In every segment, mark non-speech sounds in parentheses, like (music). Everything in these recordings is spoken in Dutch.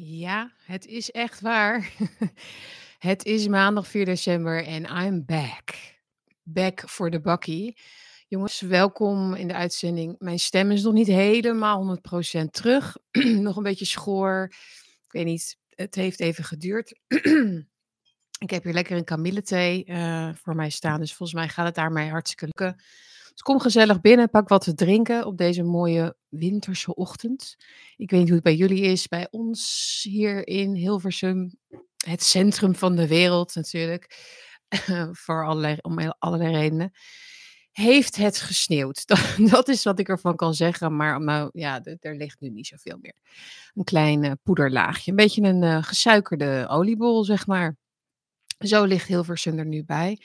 Ja, het is echt waar. (laughs) Het is maandag 4 december en I'm back. Back voor de bakkie. Jongens, welkom in de uitzending. Mijn stem is nog niet helemaal 100% terug. (clears throat) nog een beetje schoor. Ik weet niet, het heeft even geduurd. (clears throat) ik heb hier lekker een kamillethee uh, voor mij staan, dus volgens mij gaat het daarmee hartstikke lukken. Dus kom gezellig binnen, pak wat te drinken op deze mooie winterse ochtend. Ik weet niet hoe het bij jullie is, bij ons hier in Hilversum, het centrum van de wereld natuurlijk, (laughs) voor allerlei, om allerlei redenen. Heeft het gesneeuwd? (laughs) Dat, is wat ik ervan kan zeggen, maar nou, ja, er ligt nu niet zoveel meer. Een klein uh, poederlaagje, een beetje een uh, gesuikerde oliebol, zeg maar. Zo ligt Hilversum er nu bij.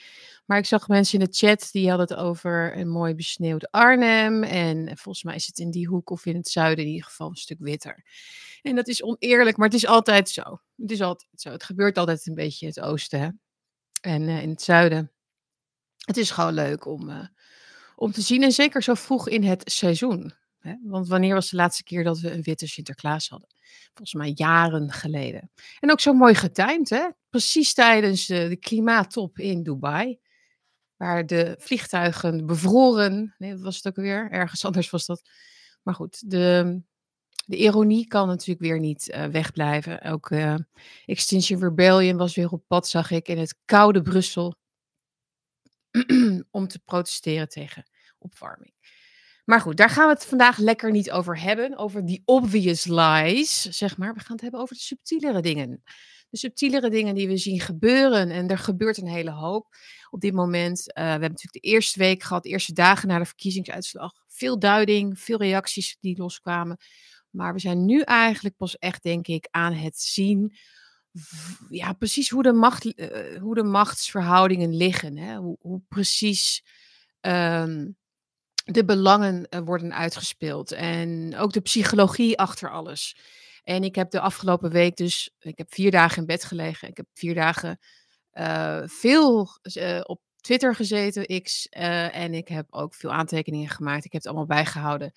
Maar ik zag mensen in de chat die hadden het over een mooi besneeuwd Arnhem. En volgens mij is het in die hoek of in het zuiden in ieder geval een stuk witter. En dat is oneerlijk, maar het is altijd zo. Het is altijd zo. Het gebeurt altijd een beetje in het oosten hè? en uh, in het zuiden. Het is gewoon leuk om, uh, om te zien. En zeker zo vroeg in het seizoen. Hè? Want wanneer was de laatste keer dat we een witte Sinterklaas hadden? Volgens mij jaren geleden. En ook zo mooi getimed, hè? Precies tijdens uh, de klimaattop in Dubai waar de vliegtuigen bevroren. Nee, dat was het ook weer. Ergens (laughs) anders was dat. Maar goed, de, de ironie kan natuurlijk weer niet uh, wegblijven. Ook uh, Extinction Rebellion was weer op pad, zag ik, in het koude Brussel. (clears throat) om te protesteren tegen opwarming. Maar goed, daar gaan we het vandaag lekker niet over hebben. Over die obvious lies, zeg maar. We gaan het hebben over de subtielere dingen de subtielere dingen die we zien gebeuren. En er gebeurt een hele hoop op dit moment. Uh, we hebben natuurlijk de eerste week gehad, de eerste dagen na de verkiezingsuitslag. Veel duiding, veel reacties die loskwamen. Maar we zijn nu eigenlijk pas echt, denk ik, aan het zien. Ja, precies hoe de, macht, uh, hoe de machtsverhoudingen liggen. Hè? Hoe, hoe precies um, de belangen uh, worden uitgespeeld. En ook de psychologie achter alles. En ik heb de afgelopen week dus, ik heb vier dagen in bed gelegen. Ik heb vier dagen uh, veel uh, op Twitter gezeten, X. En ik heb ook veel aantekeningen gemaakt. Ik heb het allemaal bijgehouden.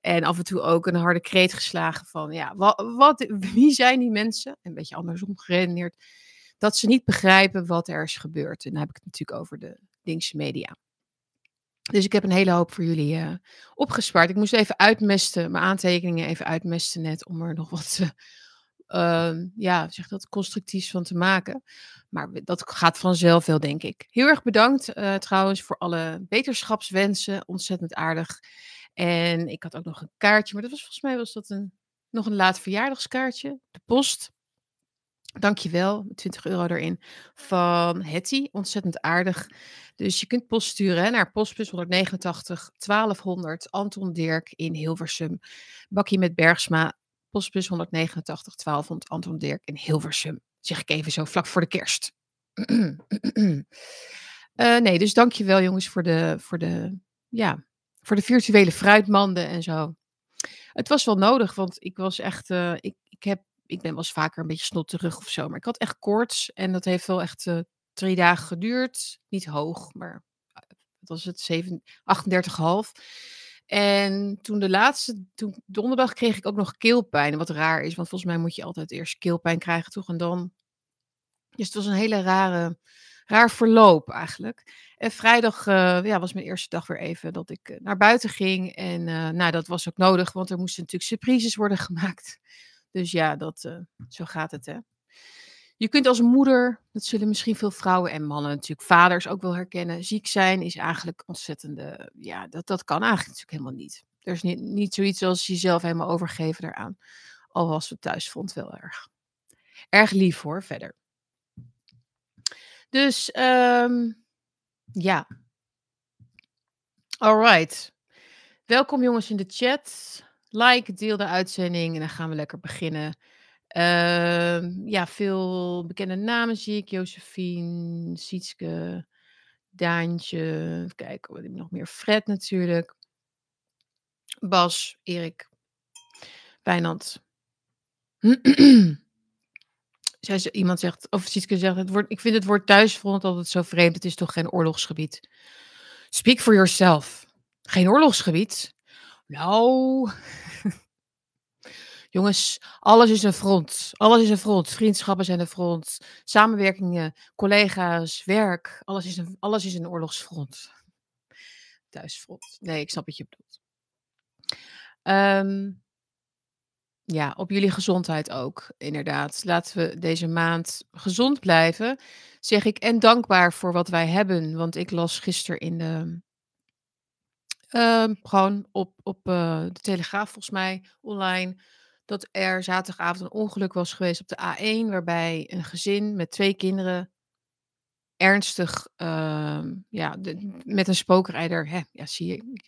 En af en toe ook een harde kreet geslagen van, ja, wat, wat, wie zijn die mensen? Een beetje andersom geredeneerd. Dat ze niet begrijpen wat er is gebeurd. En dan heb ik het natuurlijk over de linkse media. Dus ik heb een hele hoop voor jullie uh, opgespaard. Ik moest even uitmesten, mijn aantekeningen even uitmesten net, om er nog wat, uh, ja, zeg dat, constructiefs van te maken. Maar dat gaat vanzelf wel, denk ik. Heel erg bedankt uh, trouwens voor alle beterschapswensen. Ontzettend aardig. En ik had ook nog een kaartje, maar dat was volgens mij was dat een, nog een laat verjaardagskaartje. De post. Dankjewel, 20 euro erin. Van Hetty, ontzettend aardig. Dus je kunt post sturen naar postbus 189 1200 Anton Dirk in Hilversum. Bakkie met Bergsma, postbus 189 1200 Anton Dirk in Hilversum. Zeg ik even zo vlak voor de kerst. uh, (clears throat) nee, dus dankjewel jongens voor de, voor de, ja, voor de virtuele fruitmanden en zo. Het was wel nodig, want ik was echt, uh, ik, ik heb ik ben wel eens vaker een beetje snotterig of zo. Maar ik had echt koorts. En dat heeft wel echt uh, drie dagen geduurd. Niet hoog, maar uh, wat was het? 38,5. En toen de laatste, toen donderdag kreeg ik ook nog keelpijn. Wat raar is, want volgens mij moet je altijd eerst keelpijn krijgen, toch? En dan. Dus het was een hele rare, raar verloop eigenlijk. En vrijdag uh, ja, was mijn eerste dag weer even dat ik naar buiten ging. En nou, dat was ook nodig, want er moesten natuurlijk surprises worden (laughs) gemaakt. Dus ja, dat, uh, zo gaat het hè. Je kunt als moeder, dat zullen misschien veel vrouwen en mannen natuurlijk, vaders ook wel herkennen. Ziek zijn is eigenlijk ontzettende, ja, dat, dat kan eigenlijk natuurlijk helemaal niet. Er is niet, niet zoiets als jezelf helemaal overgeven daaraan. Al was het thuis vond wel erg. Erg lief hoor, verder. Dus, um, ja. Alright. Welkom jongens in de chat. Like, deel de uitzending en dan gaan we lekker beginnen. Uh, ja, veel bekende namen zie ik. Josephine, Sietske, Daantje. Even kijken, wat ik nog meer? Fred natuurlijk. Bas, Erik, Wijnand. (clears throat) iemand zegt, of Sietske zegt, het ik vind het woord thuisfront altijd zo vreemd. Het is toch geen oorlogsgebied? Speak for yourself. Geen oorlogsgebied? Nou, (laughs) Jongens, alles is een front. Alles is een front. Vriendschappen zijn een front. Samenwerkingen, collega's, werk. Alles is een, alles is een oorlogsfront. Thuisfront. Nee, ik snap wat je bedoelt. Ehm, ja, op jullie gezondheid ook, inderdaad. Laten we deze maand gezond blijven, zeg ik. En dankbaar voor wat wij hebben. Want ik las gisteren in de. Ehm, gewoon op, op uh, de Telegraaf, volgens mij, online. Dat er zaterdagavond een ongeluk was geweest op de A1. Waarbij een gezin met twee kinderen. ernstig. Uh, ja, met een spookrijder. Hè, ja, zie je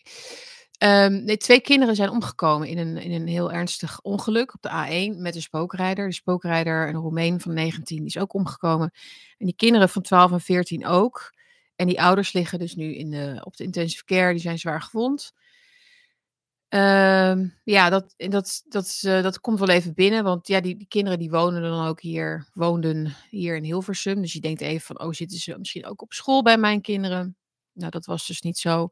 Um, nee, twee kinderen zijn omgekomen in een, in een heel ernstig ongeluk op de A1 met een spookrijder. De spookrijder, een Roemeen van 19, die is ook omgekomen. En die kinderen van 12 en 14 ook. En die ouders liggen dus nu in de, op de intensive care, die zijn zwaar gewond. Um, ja, dat, dat, dat, uh, dat komt wel even binnen, want ja, die, die kinderen die wonen dan ook hier, woonden hier in Hilversum. Dus je denkt even van, oh, zitten ze misschien ook op school bij mijn kinderen? Nou, dat was dus niet zo.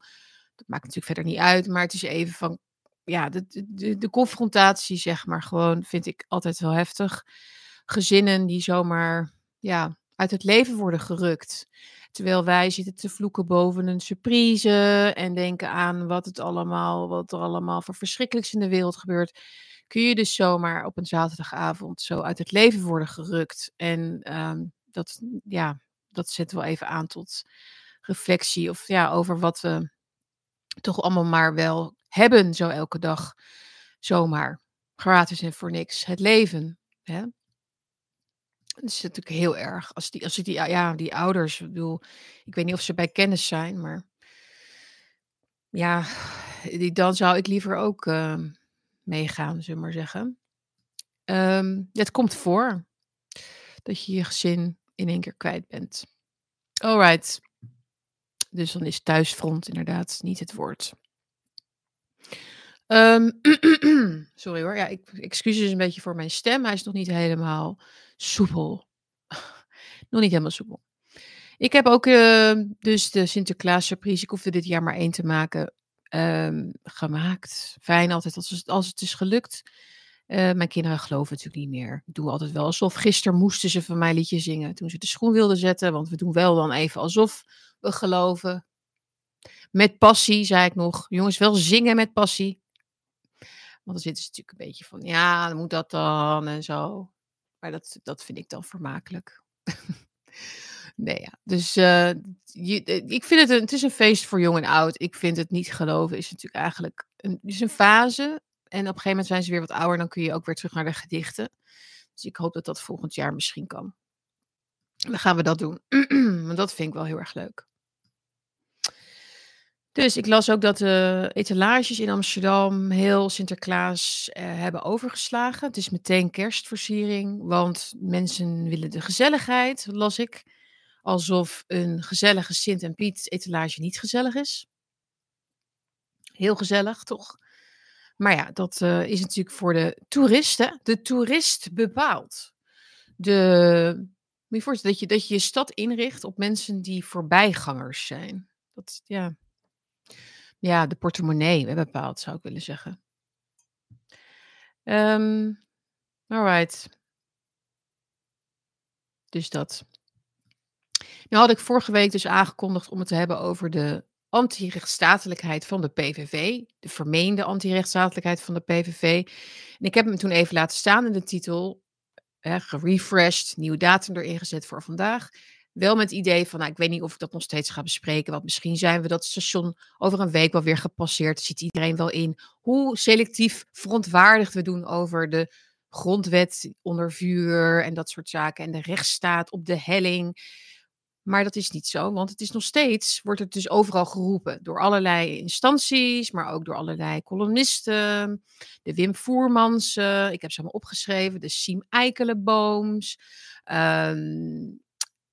Dat maakt natuurlijk verder niet uit, maar het is even van, ja, de, de, de confrontatie, zeg maar, gewoon vind ik altijd wel heftig. Gezinnen die zomaar, ja, uit het leven worden gerukt. Terwijl wij zitten te vloeken boven een surprise en denken aan wat het allemaal, wat er allemaal voor verschrikkelijks in de wereld gebeurt. Kun je dus zomaar op een zaterdagavond zo uit het leven worden gerukt. En um, dat, ja, dat zet wel even aan tot reflectie of ja, over wat we toch allemaal maar wel hebben, zo elke dag. Zomaar. Gratis en voor niks. Het leven. Hè? Dat is natuurlijk heel erg. Als die, als die, ja, die ouders, ik bedoel, ik weet niet of ze bij kennis zijn, maar ja, die, dan zou ik liever ook uh, meegaan, zullen we maar zeggen. Um, het komt voor dat je je gezin in één keer kwijt bent. Alright. Dus dan is thuisfront inderdaad niet het woord. Um, (clears throat) sorry hoor, ja, ik, excuses een beetje voor mijn stem. Hij is nog niet helemaal soepel. (laughs) nog niet helemaal soepel. Ik heb ook uh, dus de Sinterklaas surprise, ik hoefde dit jaar maar één te maken, um, gemaakt. Fijn altijd als het, als het is gelukt. Uh, mijn kinderen geloven natuurlijk niet meer. Ik doe altijd wel alsof. Gisteren moesten ze van mij liedje zingen toen ze de schoen wilden zetten. Want we doen wel dan even alsof we geloven. Met passie, zei ik nog. Jongens, wel zingen met passie. Want dan zitten ze natuurlijk een beetje van, ja, dan moet dat dan en zo. Maar dat, dat vind ik dan vermakelijk. (laughs) nee, ja. Dus uh, je, ik vind het, een, het is een feest voor jong en oud. Ik vind het niet geloven is natuurlijk eigenlijk een, is een fase. En op een gegeven moment zijn ze weer wat ouder. Dan kun je ook weer terug naar de gedichten. Dus ik hoop dat dat volgend jaar misschien kan. Dan gaan we dat doen. (clears throat) Want dat vind ik wel heel erg leuk. Dus ik las ook dat de etalages in Amsterdam heel Sinterklaas eh, hebben overgeslagen. Het is meteen kerstversiering, want mensen willen de gezelligheid, las ik. Alsof een gezellige Sint en Piet etalage niet gezellig is. Heel gezellig, toch? Maar ja, dat uh, is natuurlijk voor de toeristen. De toerist bepaalt. De, je voorstellen dat je, dat je je stad inricht op mensen die voorbijgangers zijn. Dat, ja, ja, de portemonnee bepaald, zou ik willen zeggen. Um, alright. Dus dat. Nu had ik vorige week dus aangekondigd om het te hebben over de antirechtsstatelijkheid van de PVV. De vermeende antirechtsstatelijkheid van de PVV. En ik heb hem toen even laten staan in de titel. Hè, gerefreshed, nieuwe datum erin gezet voor vandaag. Wel met het idee van, nou, ik weet niet of ik dat nog steeds ga bespreken. Want misschien zijn we dat station over een week wel weer gepasseerd. Ziet iedereen wel in hoe selectief verontwaardigd we doen over de grondwet onder vuur en dat soort zaken. En de rechtsstaat op de helling. Maar dat is niet zo, want het is nog steeds, wordt het dus overal geroepen. Door allerlei instanties, maar ook door allerlei columnisten. De Wim Voermans, ik heb ze allemaal opgeschreven. De Siem Eikelenbooms. Um,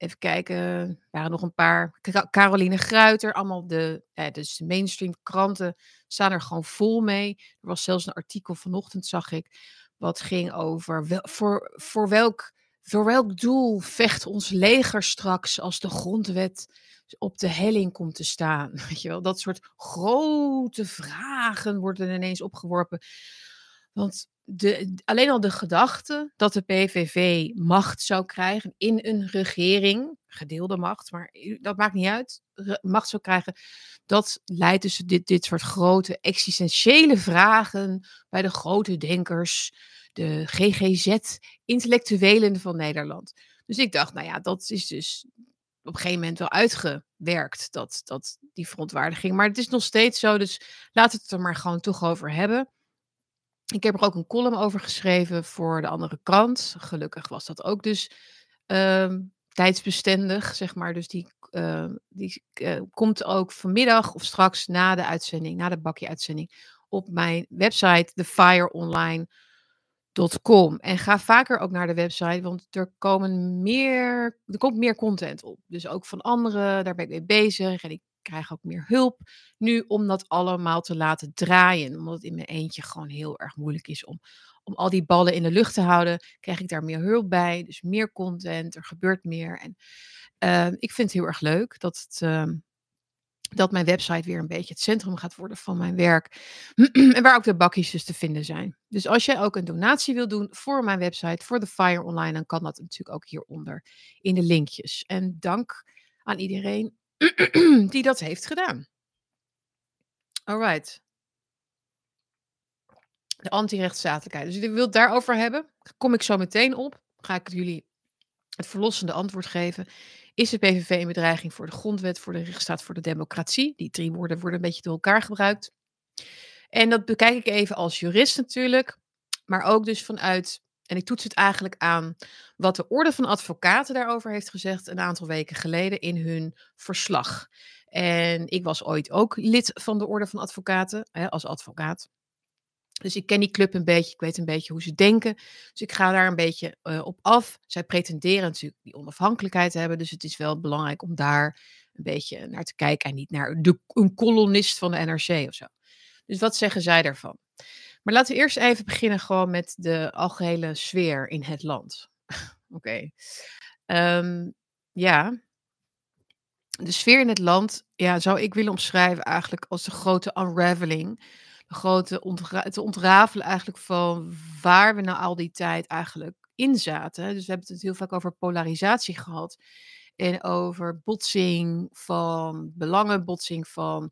Even kijken, er waren nog een paar. Caroline Gruiter, allemaal de, ja, dus de mainstream kranten staan er gewoon vol mee. Er was zelfs een artikel vanochtend, zag ik, wat ging over wel, voor, voor, welk, voor welk doel vecht ons leger straks als de grondwet op de helling komt te staan. (laughs) Weet je wel, dat soort grote vragen worden ineens opgeworpen. Want de, alleen al de gedachte dat de PVV macht zou krijgen in een regering, gedeelde macht, maar dat maakt niet uit, macht zou krijgen, dat leidt dus dit, dit soort grote existentiële vragen bij de grote denkers, de GGZ-intellectuelen van Nederland. Dus ik dacht, nou ja, dat is dus op een gegeven moment wel uitgewerkt, dat, dat, die verontwaardiging. Maar het is nog steeds zo, dus laten we het er maar gewoon toch over hebben. Ik heb er ook een column over geschreven voor de andere krant. Gelukkig was dat ook dus ehm, tijdsbestendig, zeg maar. Dus die, uh, die uh, komt ook vanmiddag of straks na de uitzending, na de bakje-uitzending, op mijn website thefireonline.com. En ga vaker ook naar de website, want er, komen meer, er komt meer content op. Dus ook van anderen, daar ben ik mee bezig. En ik krijg ook meer hulp nu om dat allemaal te laten draaien. Omdat het in mijn eentje gewoon heel erg moeilijk is om, om al die ballen in de lucht te houden. Krijg ik daar meer hulp bij. Dus meer content, er gebeurt meer. En uh, ik vind het heel erg leuk dat het. Uh, dat mijn website weer een beetje het centrum gaat worden van mijn werk. (clears throat) en waar ook de bakjes dus te vinden zijn. Dus als jij ook een donatie wil doen voor mijn website, voor de Fire Online, dan kan dat natuurlijk ook hieronder in de linkjes. En dank aan iedereen (clears throat) die dat heeft gedaan. Alright. De antirechtsstatelijkheid. Dus je wilt daarover hebben, kom ik zo meteen op. Ga ik jullie het verlossende antwoord geven. Is de PVV een bedreiging voor de grondwet, voor de rechtsstaat, voor de democratie? Die drie woorden worden een beetje door elkaar gebruikt. En dat bekijk ik even als jurist natuurlijk, maar ook dus vanuit en ik toets het eigenlijk aan wat de Orde van Advocaten daarover heeft gezegd een aantal weken geleden in hun verslag. En ik was ooit ook lid van de Orde van Advocaten, hè, als advocaat. Dus ik ken die club een beetje, ik weet een beetje hoe ze denken. Dus ik ga daar een beetje uh, op af. Zij pretenderen natuurlijk die onafhankelijkheid te hebben, dus het is wel belangrijk om daar een beetje naar te kijken en niet naar een kolonist van de NRC of zo. Dus wat zeggen zij daarvan? Maar laten we eerst even beginnen gewoon met de algehele sfeer in het land. (laughs) Oké. Ehm, ja. De sfeer in het land ja, zou ik willen omschrijven eigenlijk als de grote unraveling. De grote ontra het ontrafelen eigenlijk van waar we nou al die tijd eigenlijk in zaten. Dus we hebben het heel vaak over polarisatie gehad. En over botsing van belangen, botsing van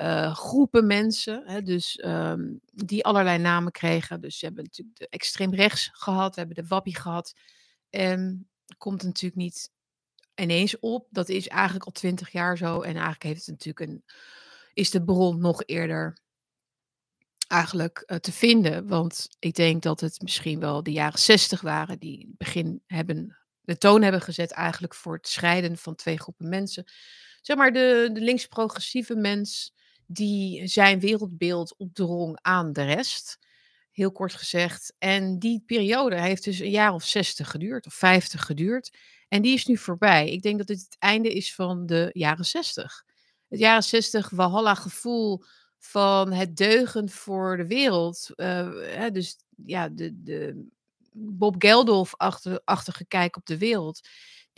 uh, groepen mensen, hè, dus um, die allerlei namen kregen. Dus ze hebben natuurlijk de extreem rechts gehad, we hebben de wappie gehad. En komt natuurlijk niet ineens op. Dat is eigenlijk al twintig jaar zo. En eigenlijk heeft het natuurlijk een, is de bron nog eerder eigenlijk uh, te vinden. Want ik denk dat het misschien wel de jaren zestig waren die begin hebben, de toon hebben gezet eigenlijk voor het scheiden van twee groepen mensen. Zeg maar de, de links-progressieve mens die zijn wereldbeeld opdrong aan de rest. Heel kort gezegd. En die periode heeft dus een jaar of 60 geduurd, of 50 geduurd. En die is nu voorbij. Ik denk dat dit het einde is van de jaren 60. Het jaren 60 Walhalla gevoel van het deugen voor de wereld. Uh, dus ja, de, de Bob Geldof-achtige kijk op de wereld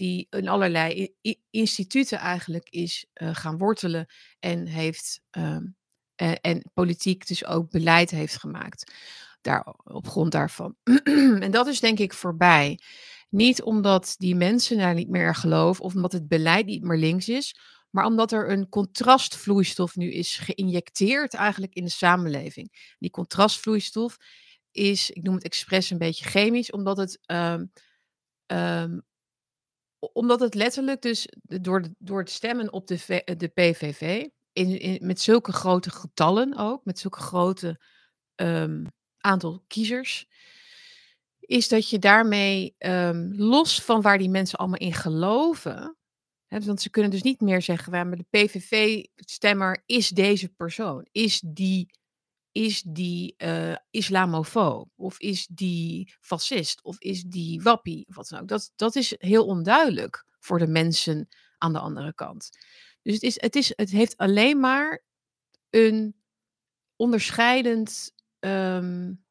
die in allerlei instituten eigenlijk is uh, gaan wortelen en heeft en, en, politiek dus ook beleid heeft gemaakt daar, op grond daarvan. (clears throat) en dat is denk ik voorbij. Niet omdat die mensen daar niet meer geloven of omdat het beleid niet meer links is, maar omdat er een contrastvloeistof nu is geïnjecteerd eigenlijk in de samenleving. Die contrastvloeistof is, ik noem het expres een beetje chemisch, omdat het um, um, omdat het letterlijk dus door, door het stemmen op de, de PVV, in, met zulke grote getallen ook, met zulke grote um, aantal kiezers, is dat je daarmee um, los van waar die mensen allemaal in geloven, want ze kunnen dus niet meer zeggen, maar de PVV-stemmer is deze persoon, is die is die uh? Of is die fascist? Of is die wappie? Of wat dan ook. Dat, dat is heel onduidelijk voor de mensen aan de andere kant. Dus het, is, het, is, het heeft alleen maar een onderscheidend, um,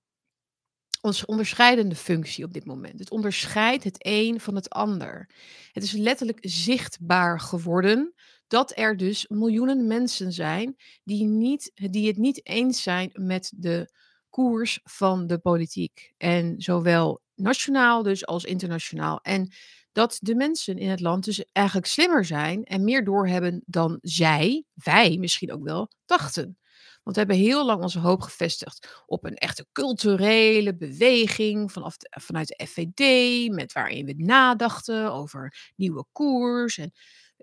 onderscheidende functie op dit moment. Het onderscheidt het een van het ander. Het is letterlijk zichtbaar geworden dat er dus miljoenen mensen zijn die, niet, die het niet eens zijn met de koers van de politiek. En zowel nationaal dus als internationaal. En dat de mensen in het land dus eigenlijk slimmer zijn en meer doorhebben dan zij, wij misschien ook wel, dachten. Want we hebben heel lang onze hoop gevestigd op een echte culturele beweging vanaf vanuit de FVD, met waarin we nadachten over nieuwe koers. En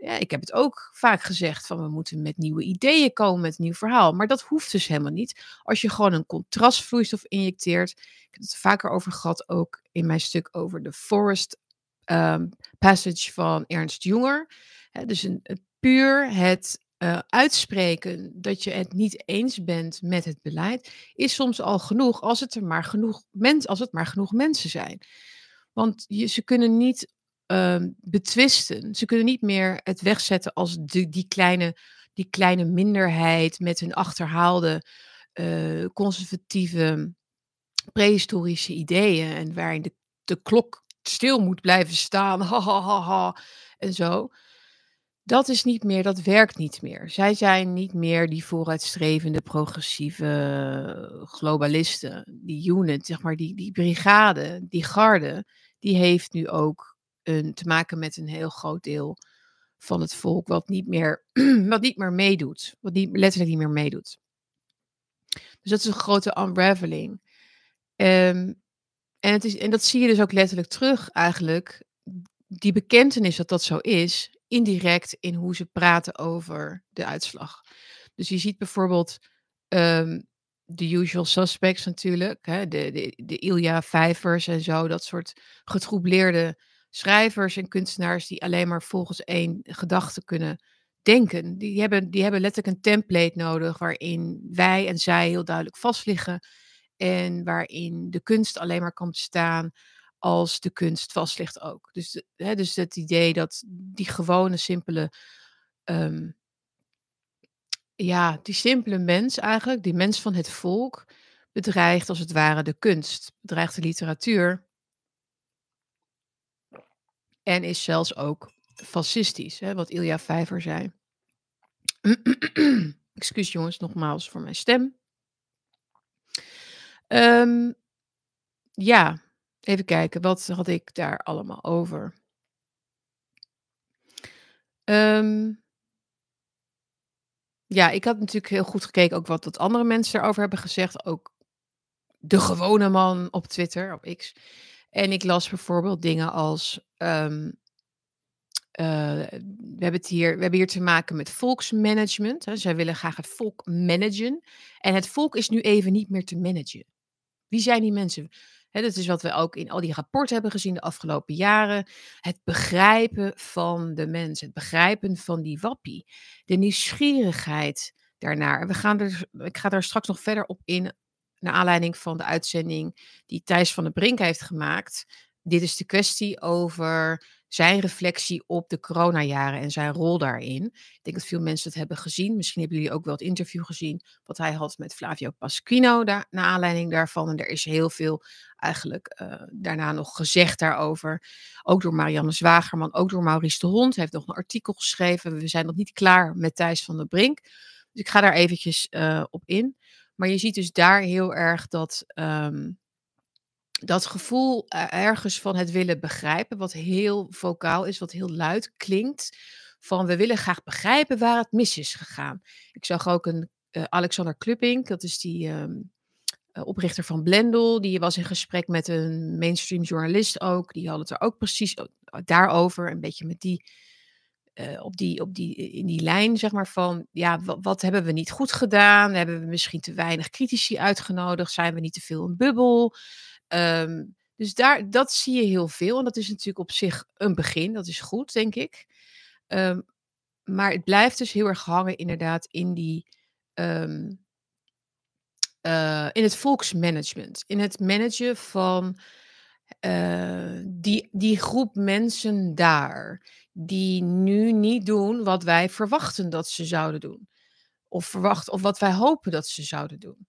ja, ik heb het ook vaak gezegd van we moeten met nieuwe ideeën komen, met nieuw verhaal. Maar dat hoeft dus helemaal niet. Als je gewoon een contrastvloeistof injecteert. Ik heb het er vaker over gehad, ook in mijn stuk over de Forest um, Passage van Ernst Jonger. dus een, puur het uh, uitspreken dat je het niet eens bent met het beleid, is soms al genoeg als het er maar genoeg, mens, als het maar genoeg mensen zijn. Want je, ze kunnen niet um, betwisten. Ze kunnen niet meer het wegzetten als die, kleine, die kleine minderheid met hun achterhaalde uh, conservatieve prehistorische ideeën en waarin de, de klok stil moet blijven staan, ha, ha, ha, ha, en zo. Dat is niet meer, dat werkt niet meer. Zij zijn niet meer die vooruitstrevende, progressieve globalisten. Die unit, zeg maar, die, die brigade, die garde, die heeft nu ook te maken met een heel groot deel van het volk wat niet meer, (clears throat) wat niet meer meedoet. Wat niet, letterlijk niet meer meedoet. Dus dat is een grote unraveling. Um, en, het is, en dat zie je dus ook letterlijk terug eigenlijk. Die bekentenis dat dat zo is, indirect in hoe ze praten over de uitslag. Dus je ziet bijvoorbeeld um, de usual suspects natuurlijk. Hè, de, de, de Ilja Vijvers en zo. Dat soort getroubleerde schrijvers en kunstenaars die alleen maar volgens één gedachte kunnen denken. Die hebben, die hebben letterlijk een template nodig waarin wij en zij heel duidelijk vastliggen. En waarin de kunst alleen maar kan bestaan als de kunst vast ligt ook. Dus, hè, dus het idee dat die gewone, simpele. Um, ja, die simpele mens eigenlijk, die mens van het volk, bedreigt als het ware de kunst, bedreigt de literatuur. En is zelfs ook fascistisch, hè, wat Ilja Vijver zei. (clears throat) Excuus jongens, nogmaals voor mijn stem. Um, ja, even kijken, wat had ik daar allemaal over? Um, ja, ik had natuurlijk heel goed gekeken ook wat dat andere mensen erover hebben gezegd. Ook de gewone man op Twitter, op X. En ik las bijvoorbeeld dingen als. Um, uh, we, hebben het hier, we hebben hier te maken met volksmanagement. Hè. Zij willen graag het volk managen. En het volk is nu even niet meer te managen. Wie zijn die mensen? dat is wat we ook in al die rapporten hebben gezien de afgelopen jaren. Het begrijpen van de mens, het begrijpen van die wappie. De nieuwsgierigheid daarnaar. We gaan er, ik ga daar straks nog verder op in, naar aanleiding van de uitzending die Thijs van der Brink heeft gemaakt. Dit is de kwestie over zijn reflectie op de coronajaren en zijn rol daarin. Ik denk dat veel mensen het hebben gezien. Misschien hebben jullie ook wel het interview gezien wat hij had met Flavio Pasquino daar, naar aanleiding daarvan. En er is heel veel eigenlijk uh, daarna nog gezegd daarover. Ook door Marianne Zwagerman, ook door Maurice de Hond. Hij heeft nog een artikel geschreven. We zijn nog niet klaar met Thijs van der Brink. Dus ik ga daar eventjes uh, op in. Maar je ziet dus daar heel erg dat... Um, dat gevoel uh, ergens van het willen begrijpen, wat heel vocaal is, wat heel luid klinkt, van we willen graag begrijpen waar het mis is gegaan. Ik zag ook een uh, Alexander Klupping, dat is die um, uh, oprichter van Blendel, die was in gesprek met een mainstream journalist ook, die had het er ook precies daarover, een beetje met die, op die, op die, in die lijn, zeg maar, van ja, wat, hebben we niet goed gedaan? Hebben we misschien te weinig critici uitgenodigd? Zijn we niet te veel een bubbel? Um, dus daar, dat zie je heel veel. En dat is natuurlijk op zich een begin. Dat is goed, denk ik. Um, maar het blijft dus heel erg hangen, inderdaad, in die. Um, uh, in het volksmanagement. In het managen van die, die groep mensen daar. Die nu niet doen wat wij verwachten dat ze zouden doen. Of, verwacht, of wat wij hopen dat ze zouden doen.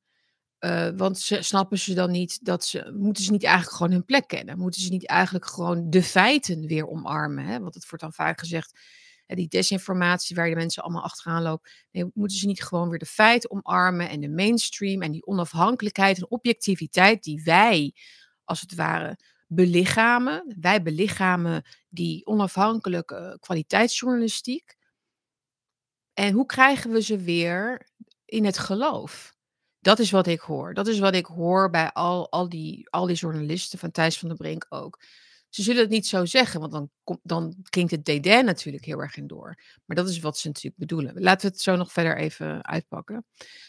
Uh, want ze, snappen ze dan niet dat ze. Moeten ze niet eigenlijk gewoon hun plek kennen? Moeten ze niet eigenlijk gewoon de feiten weer omarmen? Hè? Want het wordt dan vaak gezegd. die desinformatie waar de mensen allemaal achteraan lopen. Nee, moeten ze niet gewoon weer de feiten omarmen en de mainstream en die onafhankelijkheid en objectiviteit die wij, als het ware, belichamen. Wij belichamen die onafhankelijke kwaliteitsjournalistiek. En hoe krijgen we ze weer in het geloof? Dat is wat ik hoor. Dat is wat ik hoor bij al, al, die, al die journalisten van Thijs van der Brink ook. Ze zullen het niet zo zeggen, want dan, dan klinkt het DD natuurlijk heel erg in door. Maar dat is wat ze natuurlijk bedoelen. Laten we het zo nog verder even uitpakken.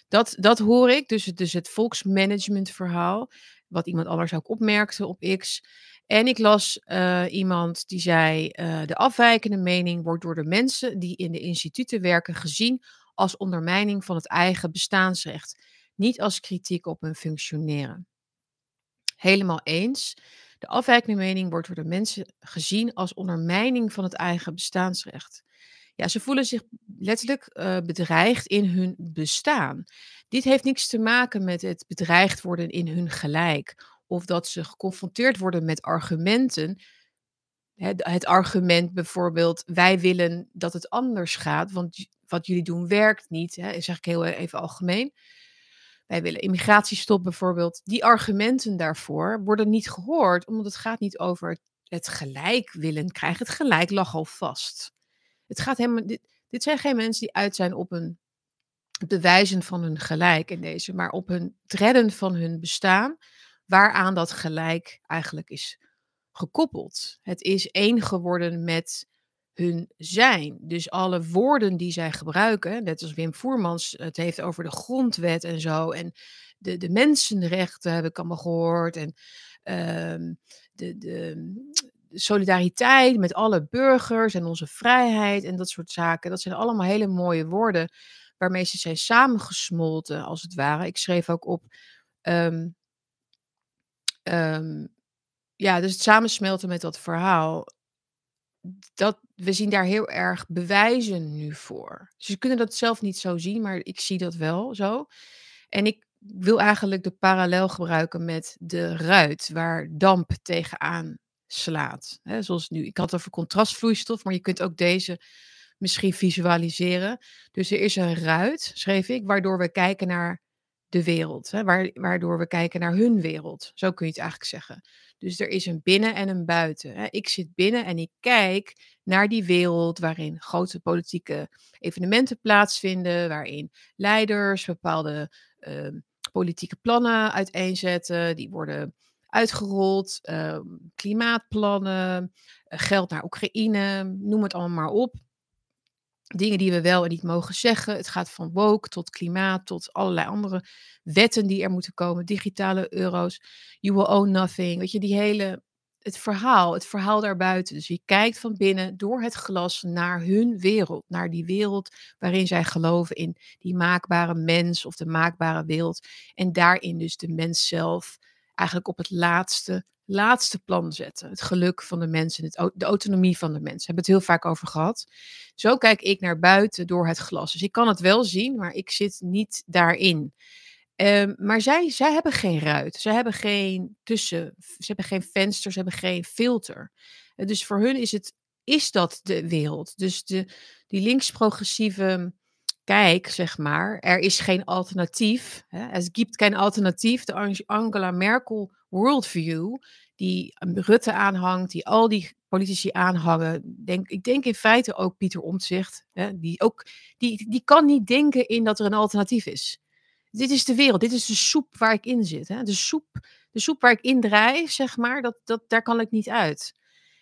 Dat, dat hoor ik, dus, dus het volksmanagement verhaal, wat iemand anders ook opmerkte op X. En ik las uh, iemand die zei: uh, de afwijkende mening wordt door de mensen die in de instituten werken gezien als ondermijning van het eigen bestaansrecht, niet als kritiek op hun functioneren. Helemaal eens. De afwijkende mening wordt door de mensen gezien als ondermijning van het eigen bestaansrecht. Ja, ze voelen zich letterlijk uh, bedreigd in hun bestaan. Dit heeft niks te maken met het bedreigd worden in hun gelijk. Of dat ze geconfronteerd worden met argumenten. Het, het argument bijvoorbeeld, wij willen dat het anders gaat, want wat jullie doen werkt niet. Hè, zeg ik heel even algemeen. Wij willen immigratiestop bijvoorbeeld. Die argumenten daarvoor worden niet gehoord, omdat het gaat niet over het gelijk willen krijgen. Het gelijk lag al vast. Het gaat helemaal, dit, dit zijn geen mensen die uit zijn op een bewijzen van hun gelijk in deze, maar op hun redden van hun bestaan, waaraan dat gelijk eigenlijk is gekoppeld. Het is één geworden met hun zijn. Dus alle woorden die zij gebruiken, net als Wim Voermans het heeft over de grondwet en zo, en de, de mensenrechten heb ik allemaal gehoord, en uh, de, de, solidariteit met alle burgers en onze vrijheid en dat soort zaken. Dat zijn allemaal hele mooie woorden waarmee ze zijn samengesmolten, als het ware. Ik schreef ook op. Um, um, ja, dus het samensmelten met dat verhaal dat, we zien daar heel erg bewijzen nu voor. Ze kunnen dat zelf niet zo zien, maar ik zie dat wel zo. En ik wil eigenlijk de parallel gebruiken met de ruit, waar damp tegenaan slaat. Zoals nu, ik had over contrastvloeistof, maar je kunt ook deze misschien visualiseren. Dus er is een ruit, schreef ik, waardoor we kijken naar de wereld. Waardoor we kijken naar hun wereld. Zo kun je het eigenlijk zeggen. Dus er is een binnen en een buiten. Ik zit binnen en ik kijk naar die wereld waarin grote politieke evenementen plaatsvinden, waarin leiders bepaalde uh, politieke plannen uiteenzetten, die worden uitgerold, uh, klimaatplannen, uh, geld naar Oekraïne, noem het allemaal maar op. Dingen die we wel en niet mogen zeggen. Het gaat van woke tot klimaat tot allerlei andere wetten die er moeten komen. Digitale euro's. You will own nothing. Weet je, die hele. Het verhaal, het verhaal daarbuiten. Dus je kijkt van binnen door het glas naar hun wereld. Naar die wereld waarin zij geloven in die maakbare mens of de maakbare wereld. En daarin dus de mens zelf eigenlijk op het laatste laatste plan zetten. Het geluk van de mensen, het, de autonomie van de mensen. We hebben het heel vaak over gehad. Zo kijk ik naar buiten door het glas. Dus ik kan het wel zien, maar ik zit niet daarin. Um, maar zij, zij hebben geen ruit. Ze hebben geen tussen. Ze hebben geen venster. Ze hebben geen filter. dus voor hun is, het, is dat de wereld. Dus de, die links-progressieve kijk, zeg maar. Er is geen alternatief. Hè? Gibt geen alternatief. De Angela Merkel worldview die Rutte aanhangt, die al die politici aanhangen. Denk, ik denk in feite ook Pieter Omtzigt, hè, die, ook, die, die kan niet denken in dat er een alternatief is. Dit is de wereld, dit is de soep waar ik in zit. Hè. De, soep, de soep waar ik in draai, zeg maar, dat, dat, daar kan ik niet uit.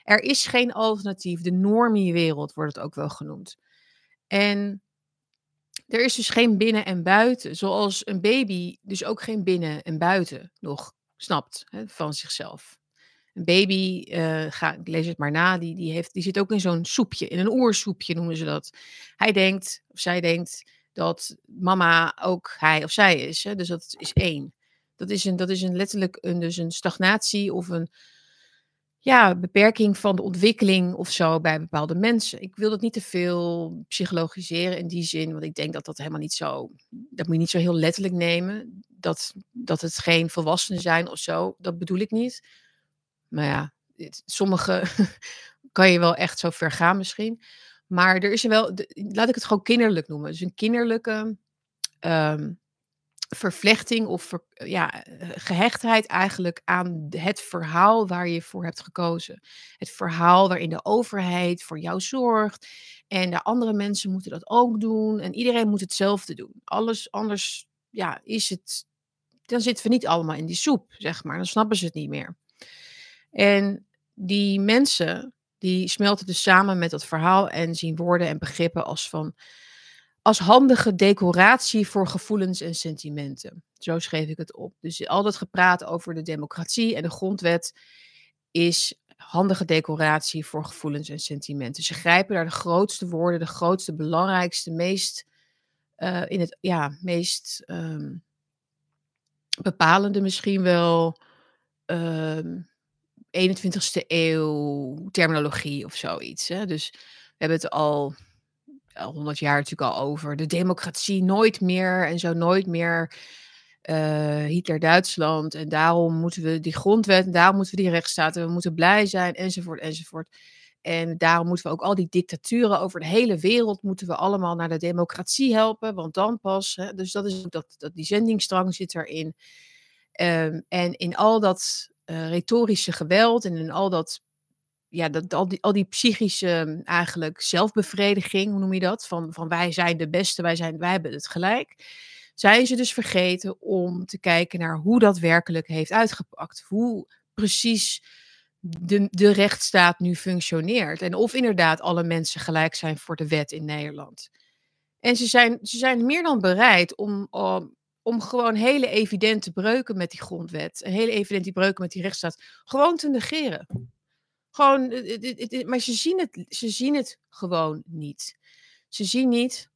Er is geen alternatief. De normie-wereld wordt het ook wel genoemd. En er is dus geen binnen en buiten. Zoals een baby dus ook geen binnen en buiten nog snapt hè, van zichzelf. Een baby, uh, ga, lees het maar na, die, die, heeft, die zit ook in zo'n soepje, in een oersoepje noemen ze dat. Hij denkt, of zij denkt, dat mama ook hij of zij is. Hè? Dus dat is één. Dat is, een, dat is een letterlijk een, dus een stagnatie of een ja, beperking van de ontwikkeling of zo bij bepaalde mensen. Ik wil dat niet te veel psychologiseren in die zin, want ik denk dat dat helemaal niet zo, dat moet je niet zo heel letterlijk nemen. Dat, dat het geen volwassenen zijn of zo, dat bedoel ik niet. Maar ja, sommige (laughs) kan je wel echt zo ver gaan misschien. Maar er is wel, laat ik het gewoon kinderlijk noemen. Dus een kinderlijke ehm, vervlechting of ja, eh, gehechtheid eigenlijk aan het verhaal waar je voor hebt gekozen. Het verhaal waarin de overheid voor jou zorgt. En de andere mensen moeten dat ook doen. En iedereen moet hetzelfde doen. Alles anders, ja, is het. Dan zitten we niet allemaal in die soep, zeg maar. Dan snappen ze het niet meer. En die mensen, die smelten dus samen met dat verhaal en zien woorden en begrippen als van als handige decoratie voor gevoelens en sentimenten. Zo schreef ik het op. Dus al dat gepraat over de democratie en de grondwet is handige decoratie voor gevoelens en sentimenten. Ze grijpen naar de grootste woorden, de grootste, belangrijkste, meest eh, in het ja, meest ehm, bepalende misschien wel ehm 21ste eeuw terminologie of zoiets. Hè? Dus we hebben het al 100 jaar natuurlijk al over. De democratie nooit meer en zo nooit meer eh, Hitler-Duitsland. En daarom moeten we die grondwet, en daarom moeten we die rechtsstaat, en we moeten blij zijn, enzovoort, enzovoort. En daarom moeten we ook al die dictaturen over de hele wereld, moeten we allemaal naar de democratie helpen, want dan pas. Hè, dus dat is dat, dat die zendingstrang zit erin. Ehm, en in al dat eh, retorische geweld en in al dat ja, dat, al, die, al die psychische mm, eigenlijk zelfbevrediging, hoe noem je dat? Van, van wij zijn de beste, wij, zijn, wij hebben het gelijk. Zijn ze dus vergeten om te kijken naar hoe dat werkelijk heeft uitgepakt. Hoe precies de, de rechtsstaat nu functioneert. En of inderdaad alle mensen gelijk zijn voor de wet in Nederland. En ze zijn, ze zijn meer dan bereid om, om, om gewoon hele evidente breuken met die grondwet. Hele evidente breuken met die rechtsstaat. gewoon te negeren. Gewoon, het- het- maar ze zien, het, ze zien het gewoon niet. Ze zien niet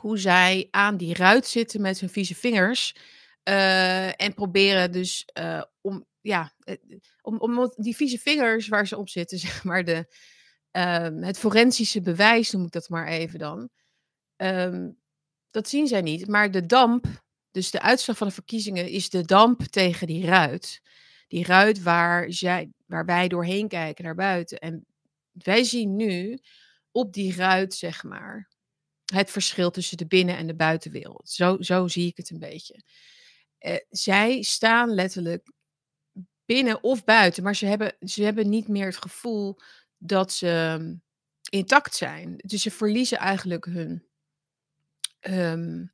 hoe zij aan die ruit zitten met hun vieze vingers. eh, en proberen dus eh, om, ja, eh, om, om die vieze vingers waar ze op zitten, (laughs) zeg maar, de, ehm, het forensische bewijs, noem ik dat maar even dan. ehm, dat zien zij niet. Maar de damp, dus de uitslag van de verkiezingen, is de damp tegen die ruit. Die ruit waar, zij, waar wij doorheen kijken naar buiten. En wij zien nu op die ruit, zeg maar, het verschil tussen de binnen- en de buitenwereld. Zo, zo zie ik het een beetje. Eh, zij staan letterlijk binnen of buiten, maar ze hebben, ze hebben niet meer het gevoel dat ze um, intact zijn. Dus ze verliezen eigenlijk hun, ehm,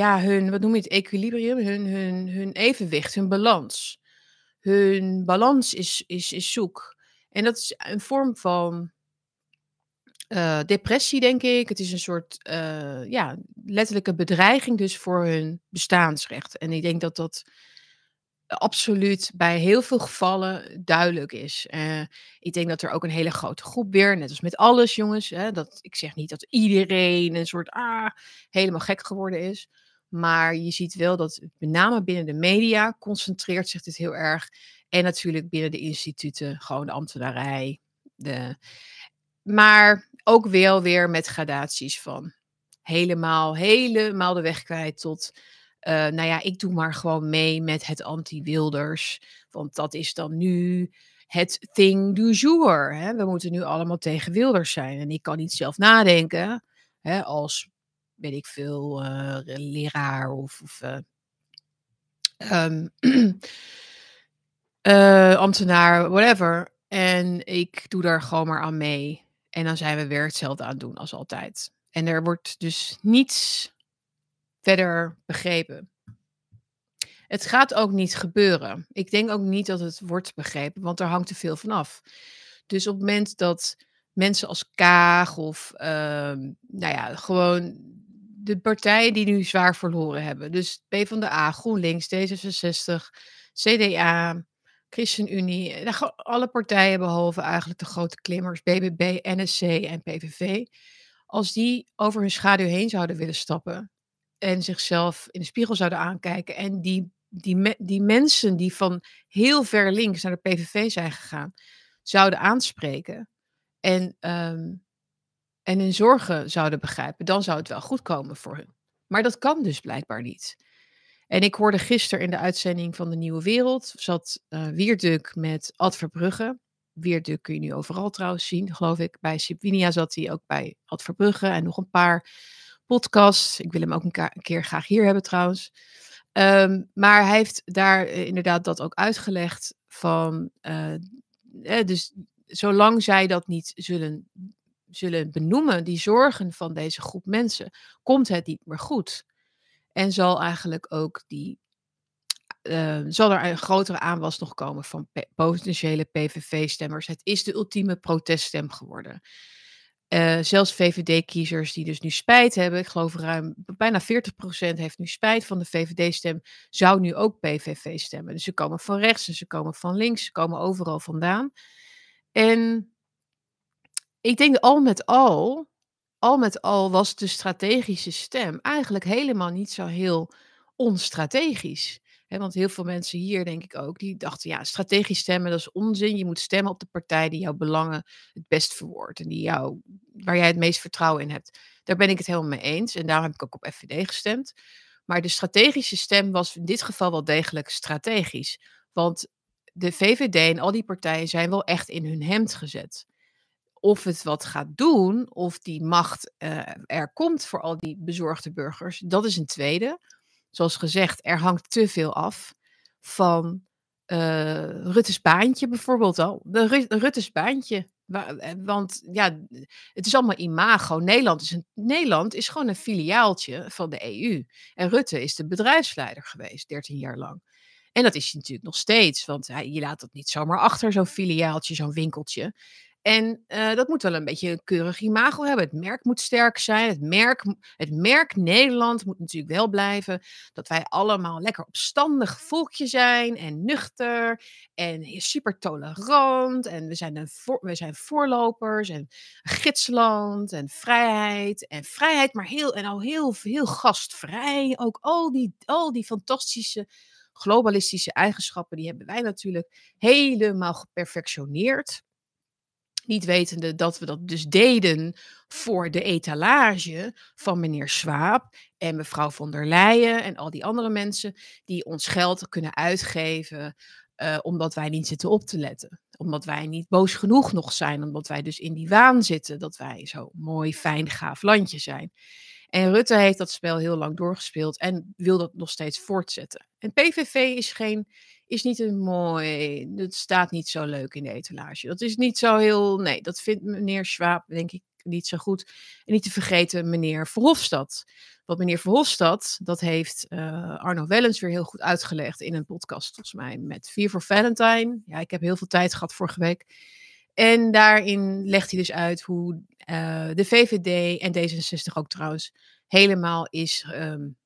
ja, hun, wat noem je het, equilibrium, hun, hun, hun evenwicht, hun balans. Hun balans is, is, is zoek. En dat is een vorm van uh, depressie, denk ik. Het is een soort, uh, ja, letterlijke bedreiging dus voor hun bestaansrecht. En ik denk dat dat absoluut bij heel veel gevallen duidelijk is. Uh, ik denk dat er ook een hele grote groep weer, net als met alles, jongens. Hè, dat, ik zeg niet dat iedereen een soort ah, helemaal gek geworden is. Maar je ziet wel dat met name binnen de media concentreert zich dit heel erg. En natuurlijk binnen de instituten, gewoon de ambtenarij. De... Maar ook wel weer met gradaties van helemaal, helemaal de weg kwijt tot... Uh, nou ja, ik doe maar gewoon mee met het anti-Wilders. Want dat is dan nu het thing du jour. Hè? We moeten nu allemaal tegen Wilders zijn. En ik kan niet zelf nadenken hè, als, weet ik veel, uh, leraar of... of uh, um, (clears throat) ambtenaar, whatever. En ik doe daar gewoon maar aan mee. En dan zijn we weer hetzelfde aan het doen als altijd. En er wordt dus niets verder begrepen. Het gaat ook niet gebeuren. Ik denk ook niet dat het wordt begrepen, want er hangt te veel van af. Dus op het moment dat mensen als Kaag of uh, nou ja, gewoon de partijen die nu zwaar verloren hebben. Dus PvdA, GroenLinks, D66, CDA, ChristenUnie, alle partijen behalve eigenlijk de grote klimmers, BBB, NSC en PVV. Als die over hun schaduw heen zouden willen stappen en zichzelf in de spiegel zouden aankijken en die, die, die mensen die van heel ver links naar de PVV zijn gegaan, zouden aanspreken en, um, en hun zorgen zouden begrijpen, dan zou het wel goed komen voor hun. Maar dat kan dus blijkbaar niet. En ik hoorde gisteren in de uitzending van de Nieuwe Wereld, zat uh, Wierduk met Ad Verbrugge. Weerduk kun je nu overal trouwens zien, geloof ik. Bij Sipwinia zat hij ook bij Ad Verbrugge en nog een paar podcasts. Ik wil hem ook een, keer graag hier hebben trouwens. Ehm, maar hij heeft daar eh, inderdaad dat ook uitgelegd van, uh, dus zolang zij dat niet zullen, zullen benoemen, die zorgen van deze groep mensen, komt het niet meer goed. En zal eigenlijk ook die uh, zal er een grotere aanwas nog komen van potentiële PVV-stemmers. Het is de ultieme proteststem geworden. Uh, zelfs VVD-kiezers die dus nu spijt hebben, ik geloof ruim bijna 40% heeft nu spijt van de VVD-stem, zou nu ook PVV stemmen. Dus ze komen van rechts en ze komen van links, ze komen overal vandaan. En ik denk al met al, al met al was de strategische stem eigenlijk helemaal niet zo heel onstrategisch want heel veel mensen hier, denk ik ook, die dachten, ja, strategisch stemmen, dat is onzin. Je moet stemmen op de partij die jouw belangen het best verwoordt en die jou, waar jij het meest vertrouwen in hebt. Daar ben ik het helemaal mee eens en daarom heb ik ook op FVD gestemd. Maar de strategische stem was in dit geval wel degelijk strategisch. Want de VVD en al die partijen zijn wel echt in hun hemd gezet. Of het wat gaat doen, of die macht uh, er komt voor al die bezorgde burgers, dat is een tweede zoals gezegd, er hangt te veel af van uh, Rutte's baantje bijvoorbeeld al. De, Rutte's baantje. Eh, want ja, het is allemaal imago. Nederland is, een, Nederland is gewoon een filiaaltje van de EU. En Rutte is de bedrijfsleider geweest, 13 jaar lang. En dat is hij natuurlijk nog steeds, want hij, je laat dat niet zomaar achter, zo'n filiaaltje, zo'n winkeltje. En uh, dat moet wel een beetje een keurig imago hebben. Het merk moet sterk zijn. Het merk, het merk Nederland moet natuurlijk wel blijven. Dat wij allemaal lekker opstandig volkje zijn. En nuchter. En super tolerant. En we zijn, een we zijn voorlopers. En gidsland. En vrijheid. En vrijheid, maar heel, en al heel, heel gastvrij. Ook al die, al die fantastische globalistische eigenschappen. Die hebben wij natuurlijk helemaal geperfectioneerd. Niet wetende dat we dat dus deden voor de etalage van meneer Swaap en mevrouw von der Leyen en al die andere mensen die ons geld kunnen uitgeven uh, omdat wij niet zitten op te letten. Omdat wij niet boos genoeg nog zijn, omdat wij dus in die waan zitten dat wij zo mooi, fijn, gaaf landje zijn. En Rutte heeft dat spel heel lang doorgespeeld en wil dat nog steeds voortzetten. En PVV is geen is niet een mooi, dat staat niet zo leuk in de etalage. Dat is niet zo heel, nee, dat vindt meneer Schwab denk ik niet zo goed. En niet te vergeten meneer Verhofstadt. Want meneer Verhofstadt, dat heeft uh, Arno Wellens weer heel goed uitgelegd in een podcast, volgens mij, met Vier voor Valentine. Ja, ik heb heel veel tijd gehad vorige week. En daarin legt hij dus uit hoe uh, de VVD en D66 ook trouwens helemaal is um,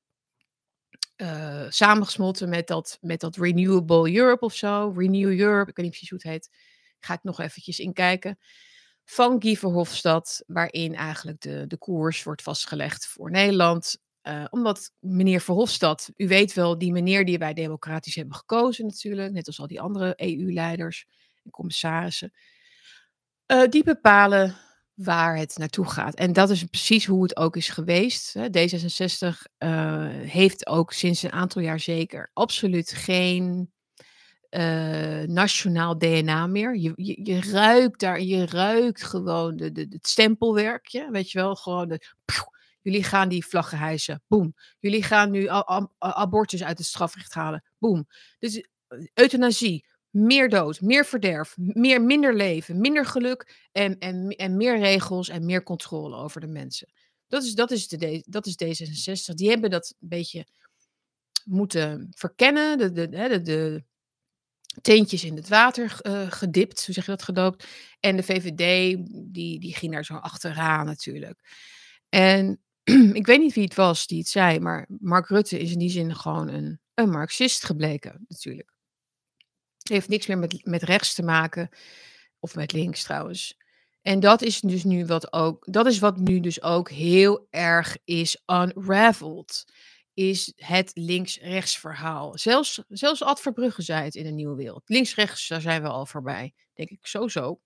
uh, samengesmolten met dat, met dat Renewable Europe of zo. Renew Europe, ik weet niet precies hoe het heet. Ga ik nog eventjes inkijken. Van Guy Verhofstadt, waarin eigenlijk de, de koers wordt vastgelegd voor Nederland. Uh, omdat meneer Verhofstadt, u weet wel, die meneer die wij democratisch hebben gekozen natuurlijk, net als al die andere EU-leiders en commissarissen, uh, die bepalen waar het naartoe gaat. En dat is precies hoe het ook is geweest. D66 uh, eh, heeft ook sinds een aantal jaar zeker absoluut geen uh, nationaal DNA meer. Je, je, ruikt daar, je ruikt gewoon de, de, het stempelwerkje, weet je wel, gewoon jullie gaan die vlaggen hijsen, boem. Jullie gaan nu abortus uit het strafrecht halen, boem. Dus eh, euthanasie, meer dood, meer verderf, meer, minder leven, minder geluk en, en, en meer regels en meer controle over de mensen. Dat is, dat, is de, dat is D66. Die hebben dat een beetje moeten verkennen, de, de, de, teentjes in het water uh, gedipt, hoe zeg je dat, gedoopt. En de VVD, die, die ging daar zo achteraan natuurlijk. En (clears throat) ik weet niet wie het was die het zei, maar Mark Rutte is in die zin gewoon een, een Marxist gebleken natuurlijk heeft niks meer met, met rechts te maken. Of met links trouwens. En dat is dus nu wat ook, dat is wat nu dus ook heel erg is unraveled. Is het links-rechts verhaal. Zelfs, zelfs Ad Verbrugge zei het in de Nieuwe Wereld. Links-rechts, daar zijn we al voorbij. Denk ik sowieso.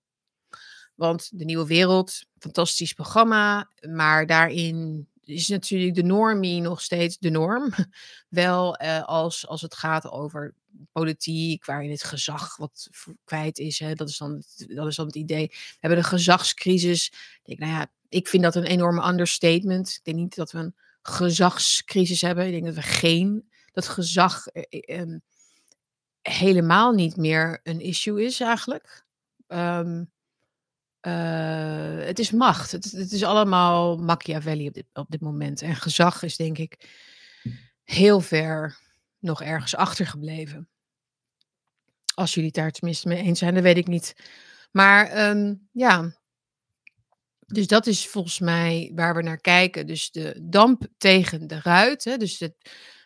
Want de Nieuwe Wereld, fantastisch programma. Maar daarin is natuurlijk de normie nog steeds de norm. (laughs) Wel uh, als, als het gaat over politiek, waarin het gezag wat kwijt is. Hè, dat, is dan, dat is dan het idee. We hebben de gezagscrisis. Ik denk, nou ja, ik vind dat een enorme understatement. Ik denk niet dat we een gezagscrisis hebben. Ik denk dat we geen, dat gezag eh, eh, ehm, helemaal niet meer een issue is eigenlijk. Ehm, eh, het is macht. Het, is allemaal Machiavelli op dit, op dit moment. En gezag is denk ik heel ver nog ergens achtergebleven. Als jullie het daar tenminste mee eens zijn, dat weet ik niet. Maar ehm, ja, dus dat is volgens mij waar we naar kijken. Dus de damp tegen de ruit. Hè? Dus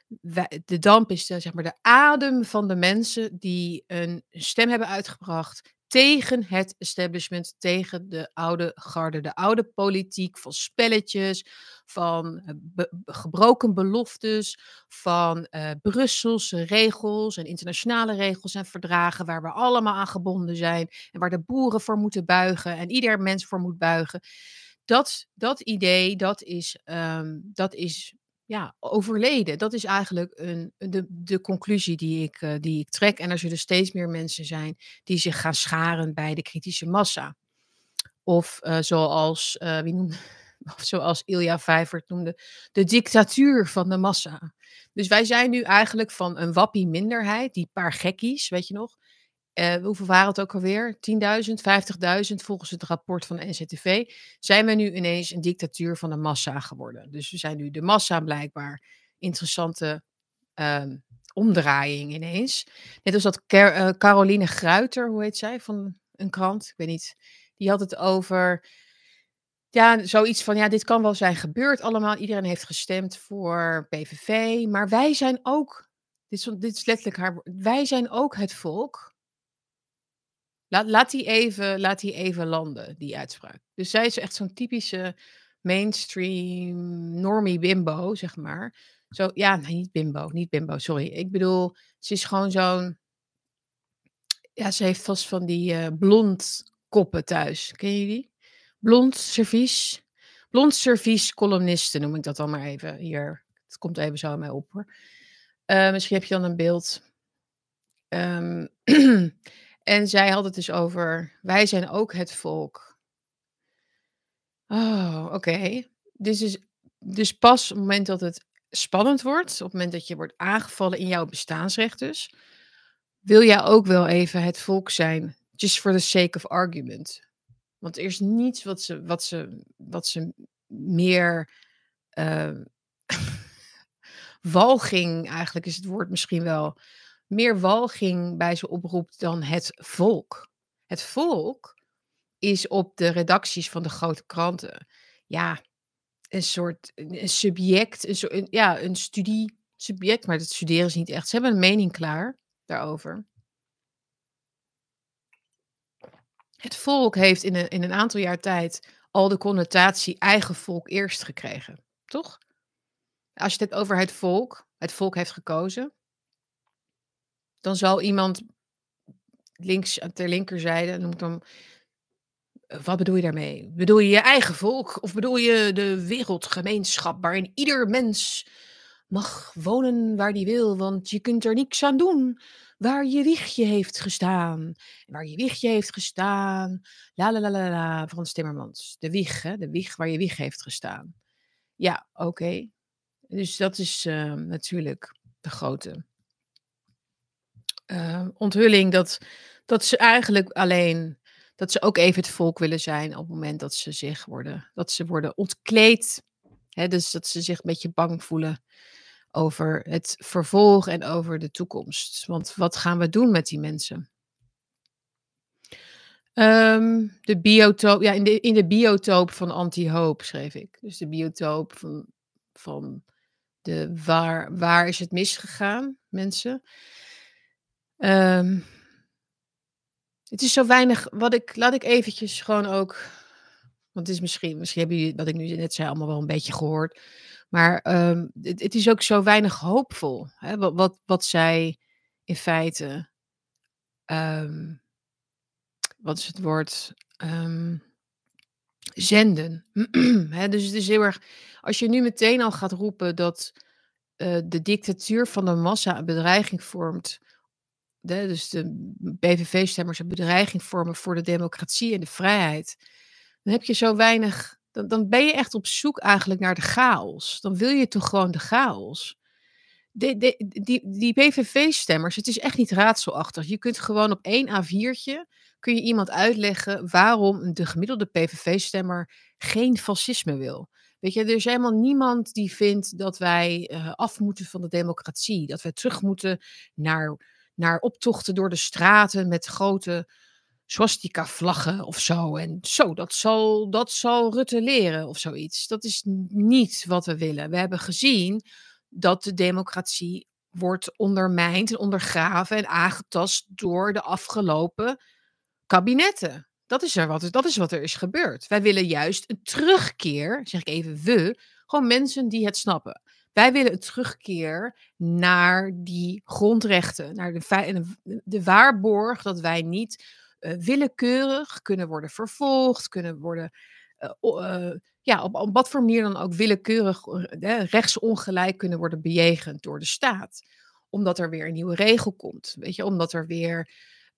de, damp is zeg maar de adem van de mensen die een stem hebben uitgebracht tegen het establishment, tegen de oude garde, de oude politiek van spelletjes, van eh, gebroken beloftes, van eh, Brusselse regels en internationale regels en verdragen waar we allemaal aan gebonden zijn en waar de boeren voor moeten buigen en ieder mens voor moet buigen. Dat, dat idee, dat is, ehm, dat is ja, overleden. Dat is eigenlijk een, de, de conclusie die ik, eh, die ik trek. En er zullen steeds meer mensen zijn die zich gaan scharen bij de kritische massa. Of eh, zoals, eh, wie noemde, (laughs) of zoals Ilja Vijvert noemde, de dictatuur van de massa. Dus wij zijn nu eigenlijk van een wappie minderheid, die paar gekkies, weet je nog. Eh, hoeveel waren het ook alweer? 10.000, 50.000 volgens het rapport van de NCTV. Zijn we nu ineens een dictatuur van de massa geworden. Dus we zijn nu de massa blijkbaar. Interessante ehm, omdraaiing ineens. Net als dat eh, Caroline Gruiter, hoe heet zij, van een krant, ik weet niet. Die had het over, ja, zoiets van, ja, dit kan wel zijn gebeurd allemaal. Iedereen heeft gestemd voor PVV. Maar wij zijn ook, dit is, dit is letterlijk haar, wij zijn ook het volk. Laat, laat, die even, laat die even landen, die uitspraak. Dus zij is echt zo'n typische mainstream normie bimbo, zeg maar. Zo, ja, niet bimbo, niet bimbo, sorry. Ik bedoel, ze is gewoon zo'n... Ja, ze heeft vast van die eh, blond koppen thuis. Ken je die? Blond servies. Blond servies columnisten noem ik dat dan maar even hier. Het komt even zo aan mij op hoor. Uh, misschien heb je dan een beeld. (clears throat) Um, en zij had het dus over, wij zijn ook het volk. Oh, oké. Dus, is, dus pas op het moment dat het spannend wordt, op het moment dat je wordt aangevallen in jouw bestaansrecht dus, wil jij ook wel even het volk zijn, just for the sake of argument. Want er is niets wat ze, wat ze, wat ze meer uh, (laughs) walging, eigenlijk is het woord misschien wel, meer walging bij ze oproept dan het volk. Het volk is op de redacties van de grote kranten, ja, een soort een subject, een ja, een studie subject, maar dat studeren ze niet echt. Ze hebben een mening klaar daarover. Het volk heeft in een, in een aantal jaar tijd al de connotatie eigen volk eerst gekregen, toch? Als je het hebt over het volk, het volk heeft gekozen, dan zal iemand links ter linkerzijde, noem ik dan, wat bedoel je daarmee? Bedoel je je eigen volk of bedoel je de wereldgemeenschap waarin ieder mens mag wonen waar die wil, want je kunt er niks aan doen waar je wiegje heeft gestaan. Waar je wiegje heeft gestaan. La la la la la, Frans Timmermans. De wieg, hè? de wieg waar je wieg heeft gestaan. Ja, oké. Dus dat is uh, natuurlijk de grote uh, onthulling dat, dat ze eigenlijk alleen dat ze ook even het volk willen zijn op het moment dat ze zich worden, dat ze worden ontkleed. Hè, dus dat ze zich een beetje bang voelen over het vervolg en over de toekomst. Want wat gaan we doen met die mensen? Um, de biotoop, ja, in de, in de biotoop van anti-hoop schreef ik. Dus de biotoop van, van de waar, waar is het misgegaan, mensen. Um, het is zo weinig, wat ik, laat ik eventjes gewoon ook, want het is misschien, misschien hebben jullie wat ik nu net zei allemaal wel een beetje gehoord, maar um, het, is ook zo weinig hoopvol, hè, wat, wat, wat zij in feite, um, wat is het woord, zenden. (clears throat) dus het is heel erg, als je nu meteen al gaat roepen dat uh, de dictatuur van de massa een bedreiging vormt dus de PVV-stemmers een bedreiging vormen voor de democratie en de vrijheid, dan heb je zo weinig, dan, dan ben je echt op zoek eigenlijk naar de chaos. Dan wil je toch gewoon de chaos. De, die, die PVV-stemmers, het is echt niet raadselachtig. Je kunt gewoon op één A4'tje kun je iemand uitleggen waarom de gemiddelde PVV-stemmer geen fascisme wil. Weet je, er is helemaal niemand die vindt dat wij uh, af moeten van de democratie. Dat wij terug moeten naar, naar optochten door de straten met grote swastika-vlaggen of zo. En zo, dat zal, dat zal Rutte leren of zoiets. Dat is niet wat we willen. We hebben gezien dat de democratie wordt ondermijnd en ondergraven en aangetast door de afgelopen kabinetten. Dat is, er wat, dat is wat er is gebeurd. Wij willen juist een terugkeer, zeg ik even we, gewoon mensen die het snappen. Wij willen een terugkeer naar die grondrechten, naar de, de waarborg dat wij niet uh, willekeurig kunnen worden vervolgd, kunnen worden, uh, uh, ja, op, op wat voor manier dan ook willekeurig rechtsongelijk kunnen worden bejegend door de staat. Omdat er weer een nieuwe regel komt, weet je, omdat er weer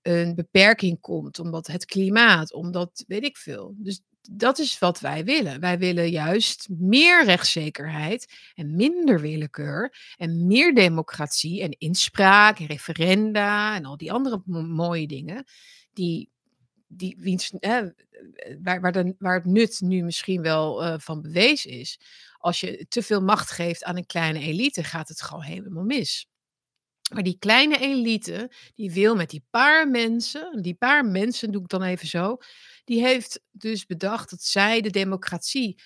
een beperking komt, omdat het klimaat, omdat weet ik veel. Dus dat is wat wij willen. Wij willen juist meer rechtszekerheid en minder willekeur en meer democratie en inspraak en referenda en al die andere mooie dingen die, die wiens, waar, waar, de, waar het nut nu misschien wel uh, van bewezen is. Als je te veel macht geeft aan een kleine elite, gaat het gewoon helemaal mis. Maar die kleine elite, die wil met die paar mensen, die paar mensen doe ik dan even zo, die heeft dus bedacht dat zij de democratie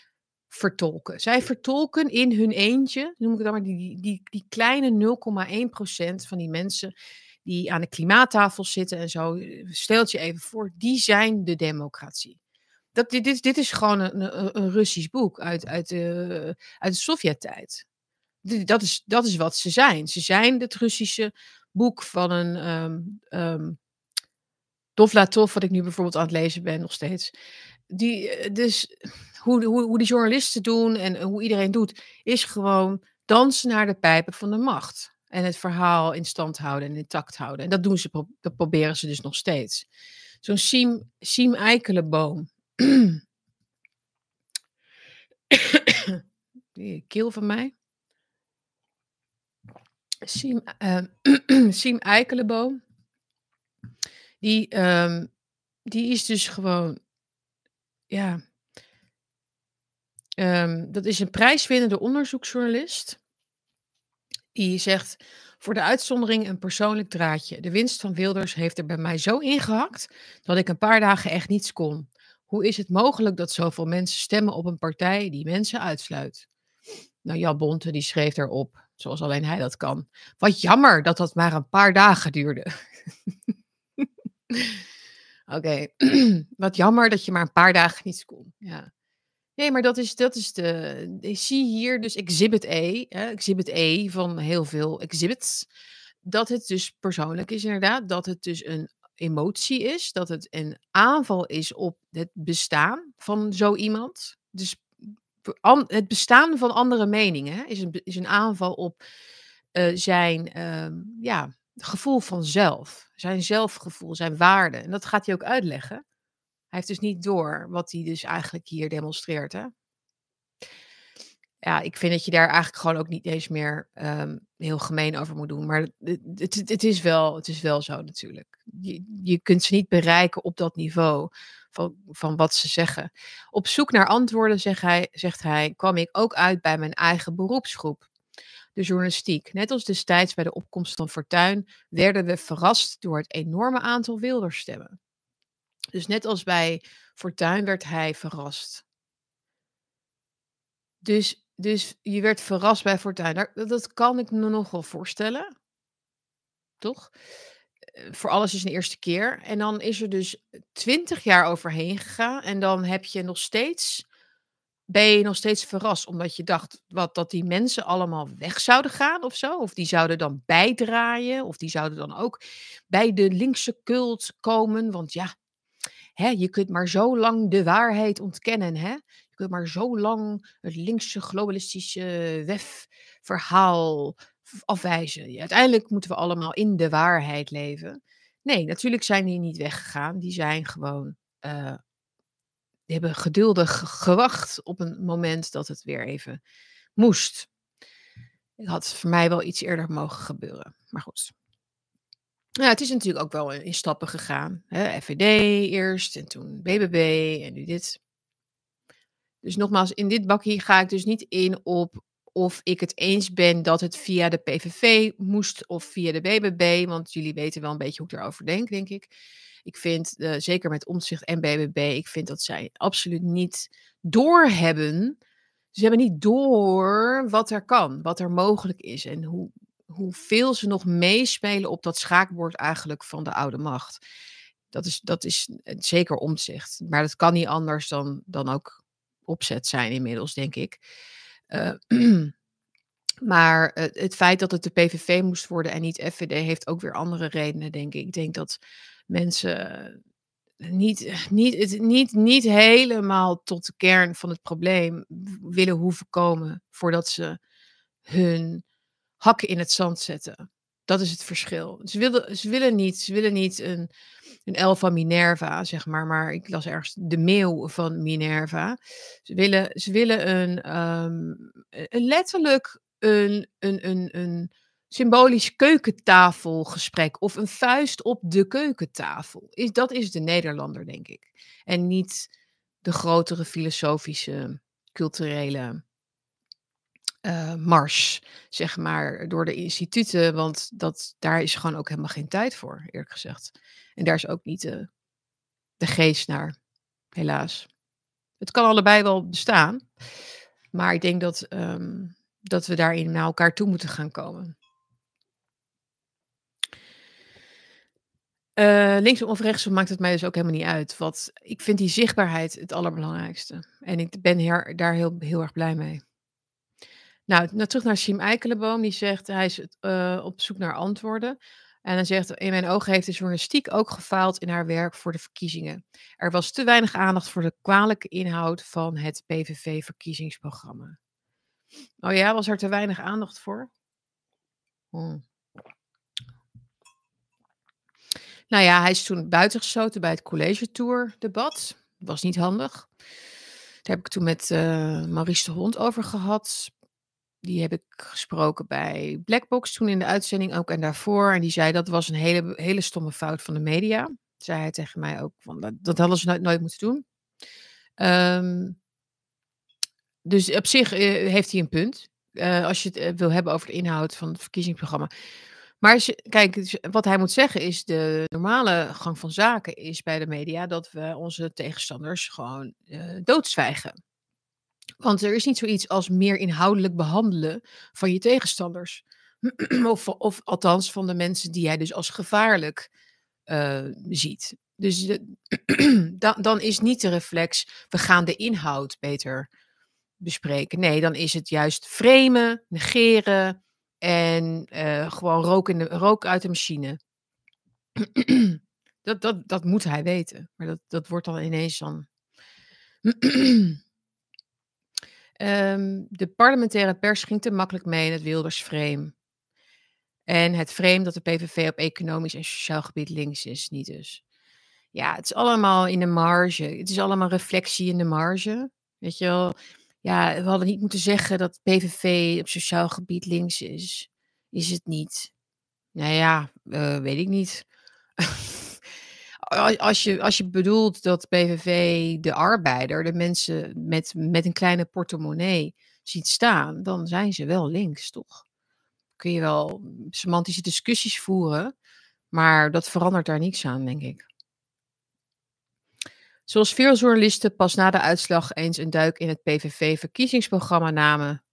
vertolken. Zij vertolken in hun eentje, noem ik dan maar, die, die, die kleine 0,1% van die mensen die aan de klimaattafel zitten en zo, stelt je even voor, die zijn de democratie. Dat, dit, dit, dit is gewoon een, een, Russisch boek uit, uit, de, uit de Sovjet-tijd dat is, dat is wat ze zijn. Ze zijn het Russische boek van een um, um, Dovlatov, wat ik nu bijvoorbeeld aan het lezen ben nog steeds. Die, eh, dus hoe, hoe, hoe die journalisten doen en hoe iedereen doet, is gewoon dansen naar de pijpen van de macht. En het verhaal in stand houden en intact houden. En dat doen ze, dat proberen ze dus nog steeds. Zo'n Siem, Eikelenboom. (coughs) die keel van mij. Siem, (clears throat) uh, Eikelenboom. Die, um, die is dus gewoon, ja, um, dat is een prijswinnende onderzoeksjournalist. Die zegt, voor de uitzondering een persoonlijk draadje. De winst van Wilders heeft er bij mij zo ingehakt dat ik een paar dagen echt niets kon. Hoe is het mogelijk dat zoveel mensen stemmen op een partij die mensen uitsluit? Nou, Jan Bonte die schreef erop zoals alleen hij dat kan. Wat jammer dat dat maar een paar dagen duurde. Oké, (clears throat) wat jammer dat je maar een paar dagen niet kon. Ja. Nee, maar dat is, dat is de. Ik zie hier dus Exhibit E, Exhibit E van heel veel exhibits. Dat het dus persoonlijk is, inderdaad. Dat het dus een emotie is. Dat het een aanval is op het bestaan van zo iemand. Dus het bestaan van andere meningen is een, is een aanval op uh, zijn uh, ja, gevoel van zelf. Zijn zelfgevoel, zijn waarde. En dat gaat hij ook uitleggen. Hij heeft dus niet door wat hij dus eigenlijk hier demonstreert. Hè? Ja, ik vind dat je daar eigenlijk gewoon ook niet eens meer um, heel gemeen over moet doen. Maar het, het, het, is, wel, het is wel zo natuurlijk. Je, je kunt ze niet bereiken op dat niveau van, van wat ze zeggen. Op zoek naar antwoorden, zegt hij, zegt hij, kwam ik ook uit bij mijn eigen beroepsgroep. De journalistiek. Net als destijds bij de opkomst van Fortuin werden we verrast door het enorme aantal wilderstemmen. Dus net als bij Fortuin werd hij verrast. Dus, dus je werd verrast bij Fortuin. Dat, kan ik me nog wel voorstellen. Toch? Eh, voor alles is een eerste keer. En dan is er dus twintig jaar overheen gegaan. En dan heb je nog steeds, ben je nog steeds verrast. Omdat je dacht wat, dat die mensen allemaal weg zouden gaan of zo. Of die zouden dan bijdraaien. Of die zouden dan ook bij de linkse cult komen. Want ja, hè, je kunt maar zo lang de waarheid ontkennen. Hè? Je kunt maar zo lang het linkse globalistische wef verhaal afwijzen. Uiteindelijk moeten we allemaal in de waarheid leven. Nee, natuurlijk zijn die niet weggegaan. Die zijn gewoon. Uh, die hebben geduldig gewacht op een moment dat het weer even moest. Het had voor mij wel iets eerder mogen gebeuren. Maar goed. Ja, het is natuurlijk ook wel in stappen gegaan. Hè? FVD eerst en toen BBB en nu dit. Dus nogmaals, in dit bakje ga ik dus niet in op of ik het eens ben dat het via de PVV moest of via de BBB. Want jullie weten wel een beetje hoe ik erover denk, denk ik. Ik vind, uh, zeker met Omtzigt en BBB, ik vind dat zij absoluut niet doorhebben. Ze hebben niet door wat er kan, wat er mogelijk is en hoe, hoeveel ze nog meespelen op dat schaakbord eigenlijk van de oude macht. Dat is, dat is zeker omzicht. Maar dat kan niet anders dan, dan ook opzet zijn inmiddels, denk ik. Uh, (clears throat) maar het feit dat het de PVV moest worden en niet FVD heeft ook weer andere redenen, denk ik. Ik denk dat mensen niet, niet, het, niet, niet helemaal tot de kern van het probleem willen hoeven komen voordat ze hun hakken in het zand zetten. Dat is het verschil. Ze willen, ze willen niet, ze willen niet een, een elf van Minerva, zeg maar, maar ik las ergens de meeuw van Minerva. Ze willen, ze willen een, een letterlijk een, een, een, een symbolisch keukentafelgesprek of een vuist op de keukentafel. Is, dat is de Nederlander, denk ik. En niet de grotere filosofische, culturele uh, mars, zeg maar, door de instituten. Want dat, daar is gewoon ook helemaal geen tijd voor, eerlijk gezegd. En daar is ook niet de, de geest naar, helaas. Het kan allebei wel bestaan. Maar ik denk dat, um, dat we daarin naar elkaar toe moeten gaan komen. Uh, linksom of rechtsom maakt het mij dus ook helemaal niet uit. Wat, ik vind die zichtbaarheid het allerbelangrijkste. En ik ben daar heel, heel erg blij mee. Nou, nou, terug naar Siem Eikelenboom. Die zegt, hij is uh, op zoek naar antwoorden. En hij zegt, in mijn ogen heeft de journalistiek ook gefaald in haar werk voor de verkiezingen. Er was te weinig aandacht voor de kwalijke inhoud van het PVV-verkiezingsprogramma. Oh ja, was er te weinig aandacht voor? Hmm. Nou ja, hij is toen buitengesloten bij het college tour debat. Was niet handig. Daar heb ik toen met uh, Maurice de Hond over gehad. Die heb ik gesproken bij Blackbox toen in de uitzending ook en daarvoor. En die zei dat was een hele, hele stomme fout van de media. Zei hij tegen mij ook, van, dat, dat hadden ze nooit, nooit moeten doen. Um, dus op zich uh, heeft hij een punt. Uh, als je het wil hebben over de inhoud van het verkiezingsprogramma. Maar kijk, dus wat hij moet zeggen is: de normale gang van zaken is bij de media dat we onze tegenstanders gewoon doodzwijgen. Want er is niet zoiets als meer inhoudelijk behandelen van je tegenstanders. (clears throat) of, of althans van de mensen die jij dus als gevaarlijk uh, ziet. Dus (clears throat) dan, dan is niet de reflex, we gaan de inhoud beter bespreken. Nee, dan is het juist framen, negeren en uh, gewoon rook, in de, rook uit de machine. (clears throat) dat, dat, dat moet hij weten. Maar dat, dat wordt dan ineens dan Um, (clears throat) de parlementaire pers ging te makkelijk mee in het Wilders-frame. En het frame dat de PVV op economisch en sociaal gebied links is, niet dus. Ja, het is allemaal in de marge. Het is allemaal reflectie in de marge. Weet je wel? Ja, we hadden niet moeten zeggen dat PVV op sociaal gebied links is. Is het niet? Nou ja, uh, weet ik niet. (laughs) als je, als je bedoelt dat PVV de arbeider, de mensen met, met een kleine portemonnee ziet staan, dan zijn ze wel links, toch? Kun je wel semantische discussies voeren, maar dat verandert daar niets aan, denk ik. Zoals veel journalisten pas na de uitslag eens een duik in het PVV-verkiezingsprogramma namen.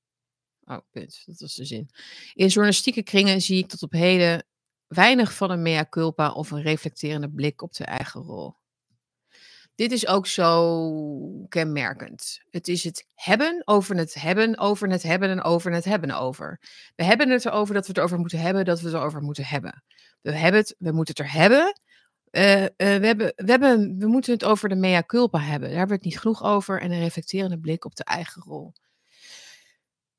Oh, punt. Dat was de zin. In journalistieke kringen zie ik tot op heden weinig van een mea culpa of een reflecterende blik op de eigen rol. Dit is ook zo kenmerkend. Het is het hebben over het hebben, over het hebben en over het hebben over. We hebben het erover dat we het erover moeten hebben, dat we het erover moeten hebben. We hebben het, we moeten het er hebben. Uh, uh, we, hebben, we, hebben, we moeten het over de mea culpa hebben. Daar hebben we het niet genoeg over. En een reflecterende blik op de eigen rol.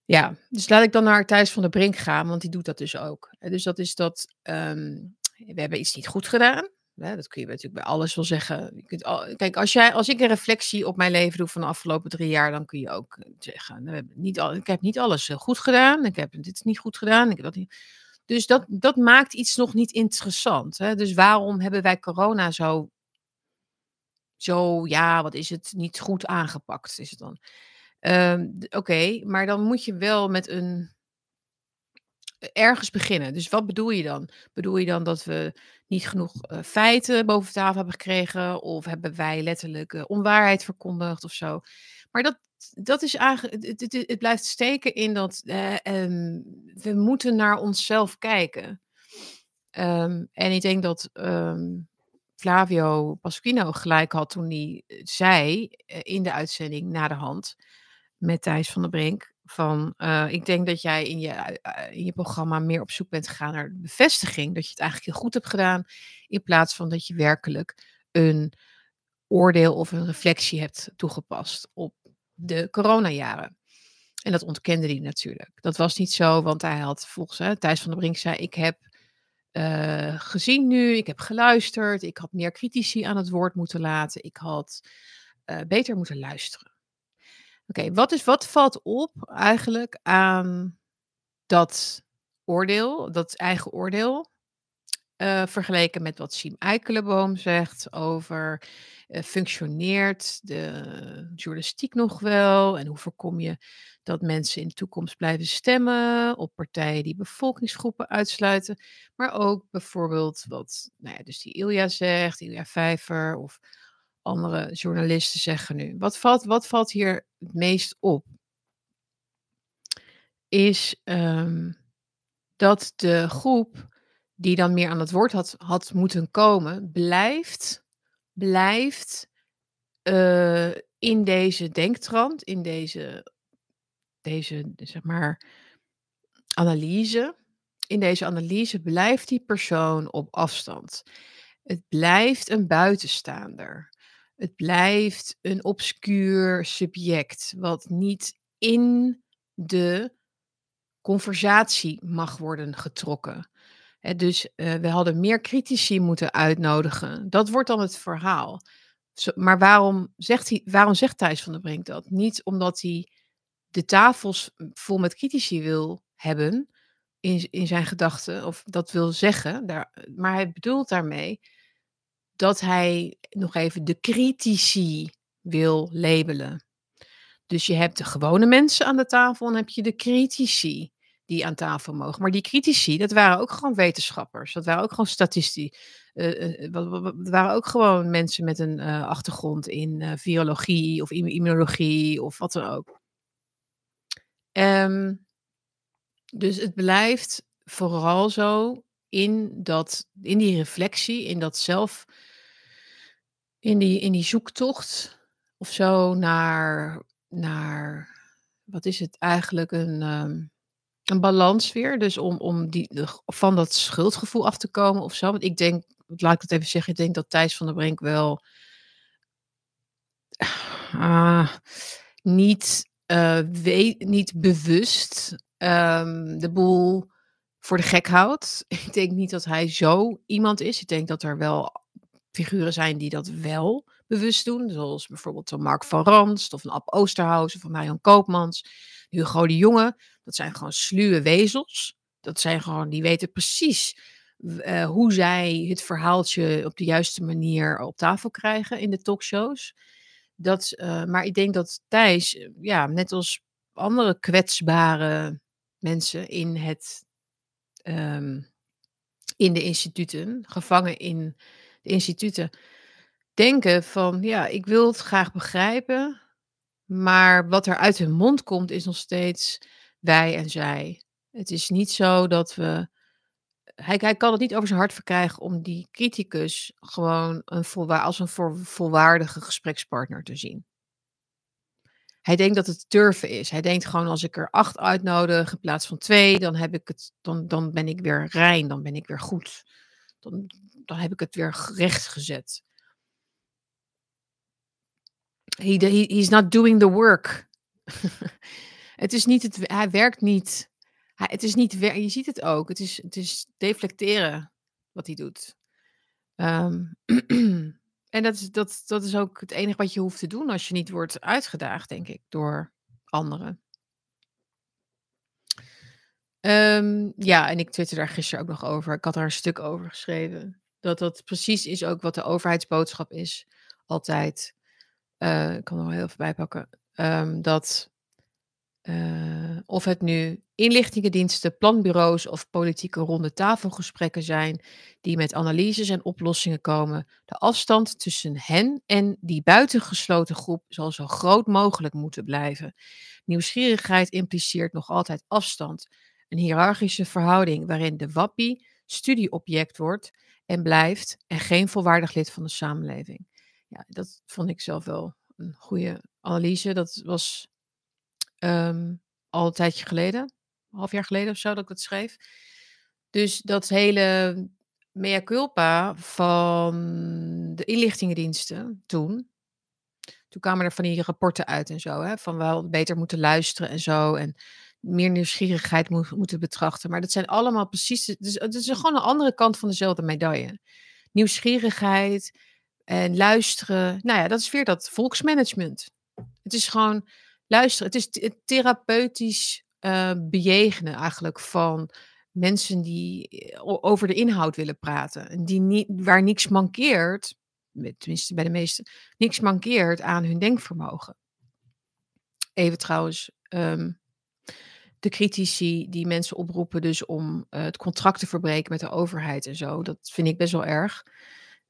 Ja, dus laat ik dan naar Thijs van der Brink gaan, want die doet dat dus ook. Dus dat is dat, ehm, we hebben iets niet goed gedaan. Dat kun je natuurlijk bij alles wel zeggen. Je kunt kijk, als, jij, als ik een reflectie op mijn leven doe van de afgelopen drie jaar, dan kun je ook zeggen, we hebben niet al, ik heb niet alles eh, goed gedaan, ik heb dit niet goed gedaan, ik heb dat niet. Dus dat, dat maakt iets nog niet interessant. Hè? Dus waarom hebben wij corona zo, zo, ja, wat is het, niet goed aangepakt, is het dan? Ehm, oké, maar dan moet je wel met een ergens beginnen. Dus wat bedoel je dan? Bedoel je dan dat we niet genoeg uh, feiten boven tafel hebben gekregen? Of hebben wij letterlijk uh, onwaarheid verkondigd of zo? Maar dat, dat is eigenlijk, het, het, blijft steken in dat uh, um, we moeten naar onszelf kijken. Um, en ik denk dat um, Flavio Pasquino gelijk had toen hij zei in de uitzending na de hand met Thijs van der Brink. Van, ik denk dat jij in je, in je programma meer op zoek bent gegaan naar bevestiging dat je het eigenlijk heel goed hebt gedaan. In plaats van dat je werkelijk een oordeel of een reflectie hebt toegepast op de coronajaren. En dat ontkende hij natuurlijk. Dat was niet zo, want hij had volgens hè, Thijs van der Brink zei: Ik heb uh, gezien nu, ik heb geluisterd, ik had meer critici aan het woord moeten laten, ik had beter moeten luisteren. Oké, wat, is, wat valt op eigenlijk aan dat oordeel, dat eigen oordeel, uh, vergeleken met wat Siem Eikelenboom zegt over uh, functioneert de journalistiek nog wel en hoe voorkom je dat mensen in de toekomst blijven stemmen op partijen die bevolkingsgroepen uitsluiten, maar ook bijvoorbeeld wat nou ja, dus die Ilja zegt, Ilja Vijver of andere journalisten zeggen nu. Wat valt, wat valt hier het meest op? Is um, dat de groep die dan meer aan het woord had, had moeten komen, blijft, blijft uh, in deze denktrand, in deze, deze zeg maar, analyse. In deze analyse blijft die persoon op afstand. Het blijft een buitenstaander. Het blijft een obscuur subject, wat niet in de conversatie mag worden getrokken. Dus uh, we hadden meer critici moeten uitnodigen. Dat wordt dan het verhaal. Maar waarom zegt, hij, waarom zegt Thijs van der Brink dat? Niet omdat hij de tafels vol met critici wil hebben in, in zijn gedachten, of dat wil zeggen, daar, maar hij bedoelt daarmee dat hij nog even de critici wil labelen. Dus je hebt de gewone mensen aan de tafel en heb je de critici die aan tafel mogen. Maar die critici, dat waren ook gewoon wetenschappers. Dat waren ook gewoon statistici. Uh, uh, dat waren ook gewoon mensen met een uh, achtergrond in virologie of immunologie of wat dan ook. Um, dus het blijft vooral zo in, dat, in die reflectie, in dat zelf in die, in die zoektocht of zo naar, naar, wat is het eigenlijk, een, um, een balans weer. Dus om, om die, van dat schuldgevoel af te komen of zo. Want ik denk, laat ik het even zeggen, ik denk dat Thijs van der Brink wel uh, niet, uh, weet, niet bewust um, de boel voor de gek houdt. (laughs) Ik denk niet dat hij zo iemand is. Ik denk dat er wel figuren zijn die dat wel bewust doen. Zoals bijvoorbeeld Mark van Ranst of een Ab Oosterhuis of Marion Koopmans. Hugo de Jonge. Dat zijn gewoon sluwe wezels. Dat zijn gewoon, die weten precies uh, hoe zij het verhaaltje op de juiste manier op tafel krijgen in de talkshows. Dat, uh, maar ik denk dat Thijs, eh, ja, net als andere kwetsbare mensen in het um, in de instituten, gevangen in de instituten, denken van ja, ik wil het graag begrijpen, maar wat er uit hun mond komt is nog steeds wij en zij. Het is niet zo dat we. Hij, hij kan het niet over zijn hart verkrijgen om die criticus gewoon een als een volwaardige gesprekspartner te zien. Hij denkt dat het durven is. Hij denkt gewoon als ik er acht uitnodig in plaats van twee, dan, heb ik het, dan, dan ben ik weer rein, dan ben ik weer goed. Dan, dan heb ik het weer recht gezet. He, he, he's not doing the work. (laughs) Het is niet het, hij werkt niet. Hij, het is niet, je ziet het ook. Het is, het is deflecteren wat hij doet. Ehm, (clears throat) en dat is, dat, dat is ook het enige wat je hoeft te doen als je niet wordt uitgedaagd, denk ik, door anderen. Um, ja, en ik twitterde daar gisteren ook nog over. Ik had daar een stuk over geschreven. Dat dat precies is ook wat de overheidsboodschap is. Altijd. Uh, ik kan er nog heel even bijpakken. Um, dat uh, of het nu inlichtingendiensten, planbureaus of politieke ronde tafelgesprekken zijn die met analyses en oplossingen komen, de afstand tussen hen en die buitengesloten groep zal zo groot mogelijk moeten blijven. Nieuwsgierigheid impliceert nog altijd afstand, een hiërarchische verhouding waarin de wappie studieobject wordt en blijft en geen volwaardig lid van de samenleving. Ja, dat vond ik zelf wel een goede analyse. Dat was um, al een tijdje geleden, een half jaar geleden of zo, dat ik het schreef. Dus dat hele mea culpa van de inlichtingendiensten toen. Toen kwamen er van die rapporten uit en zo, hè, van wel beter moeten luisteren en zo. En meer nieuwsgierigheid moeten betrachten. Maar dat zijn allemaal precies. Dus het is gewoon een andere kant van dezelfde medaille. Nieuwsgierigheid en luisteren. Nou ja, dat is weer dat volksmanagement. Het is gewoon luisteren. Het is therapeutisch uh, bejegenen eigenlijk van mensen die eh, over de inhoud willen praten. En die niet, waar niks mankeert, tenminste bij de meesten, niks mankeert aan hun denkvermogen. Even trouwens, um, de critici die mensen oproepen dus om uh, het contract te verbreken met de overheid en zo. Dat vind ik best wel erg.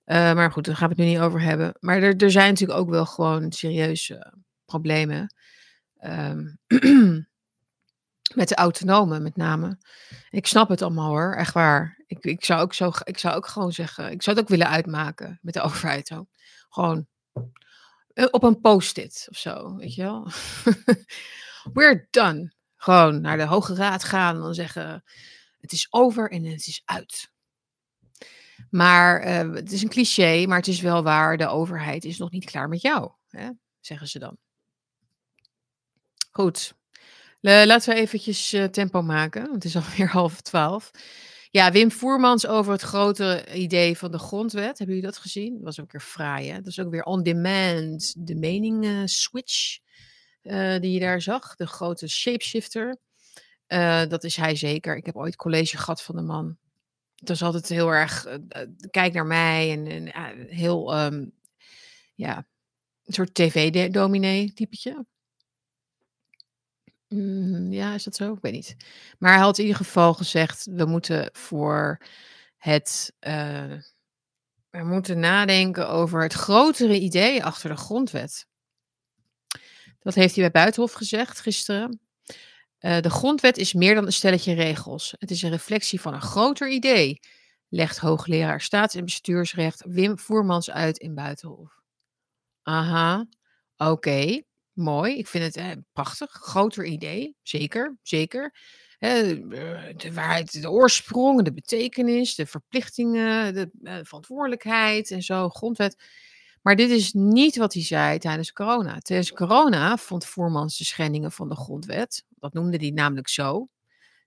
Uh, maar goed, daar gaan we het nu niet over hebben. Maar er, er zijn natuurlijk ook wel gewoon serieuze problemen. Um, (clears throat) met de autonomen met name. Ik snap het allemaal hoor, echt waar. Ik, ik, zou ook zo, ik zou ook gewoon zeggen, ik zou het ook willen uitmaken met de (laughs) overheid. Zo. Gewoon eh, op een post-it of zo, weet je wel. (laughs) We're done. Gewoon naar de Hoge Raad gaan en dan zeggen: het is over en het is uit. Maar uh, het is een cliché, maar het is wel waar. De overheid is nog niet klaar met jou, hè? zeggen ze dan. Goed. laten we eventjes uh, tempo maken. Het is (laughs) alweer half twaalf. Ja, Wim Voermans over het grote idee van de grondwet. Hebben jullie dat gezien? Dat was ook weer fraai, hè? Dat is ook weer on demand, de mening uh, switch. Die je daar zag. De grote shapeshifter. Dat is hij zeker. Ik heb ooit college gehad van de man. Het was altijd heel erg, uh, kijk naar mij en, heel, um, ja, een soort tv-dominee typetje. Mm, ja, is dat zo? Ik weet niet. Maar hij had in ieder geval gezegd, we moeten voor het, we moeten nadenken over het grotere idee achter de grondwet. Dat heeft hij bij Buitenhof gezegd gisteren. Uh, de grondwet is meer dan een stelletje regels. Het is een reflectie van een groter idee, legt hoogleraar staats- en bestuursrecht Wim Voermans uit in Buitenhof. Aha, oké, mooi. Ik vind het eh, prachtig. Groter idee, zeker, zeker. Eh, de waarheid, de oorsprong, de betekenis, de verplichtingen, de uh, verantwoordelijkheid en zo, grondwet. Maar dit is niet wat hij zei tijdens corona. Tijdens corona vond Voermans de schendingen van de grondwet. Dat noemde hij namelijk zo.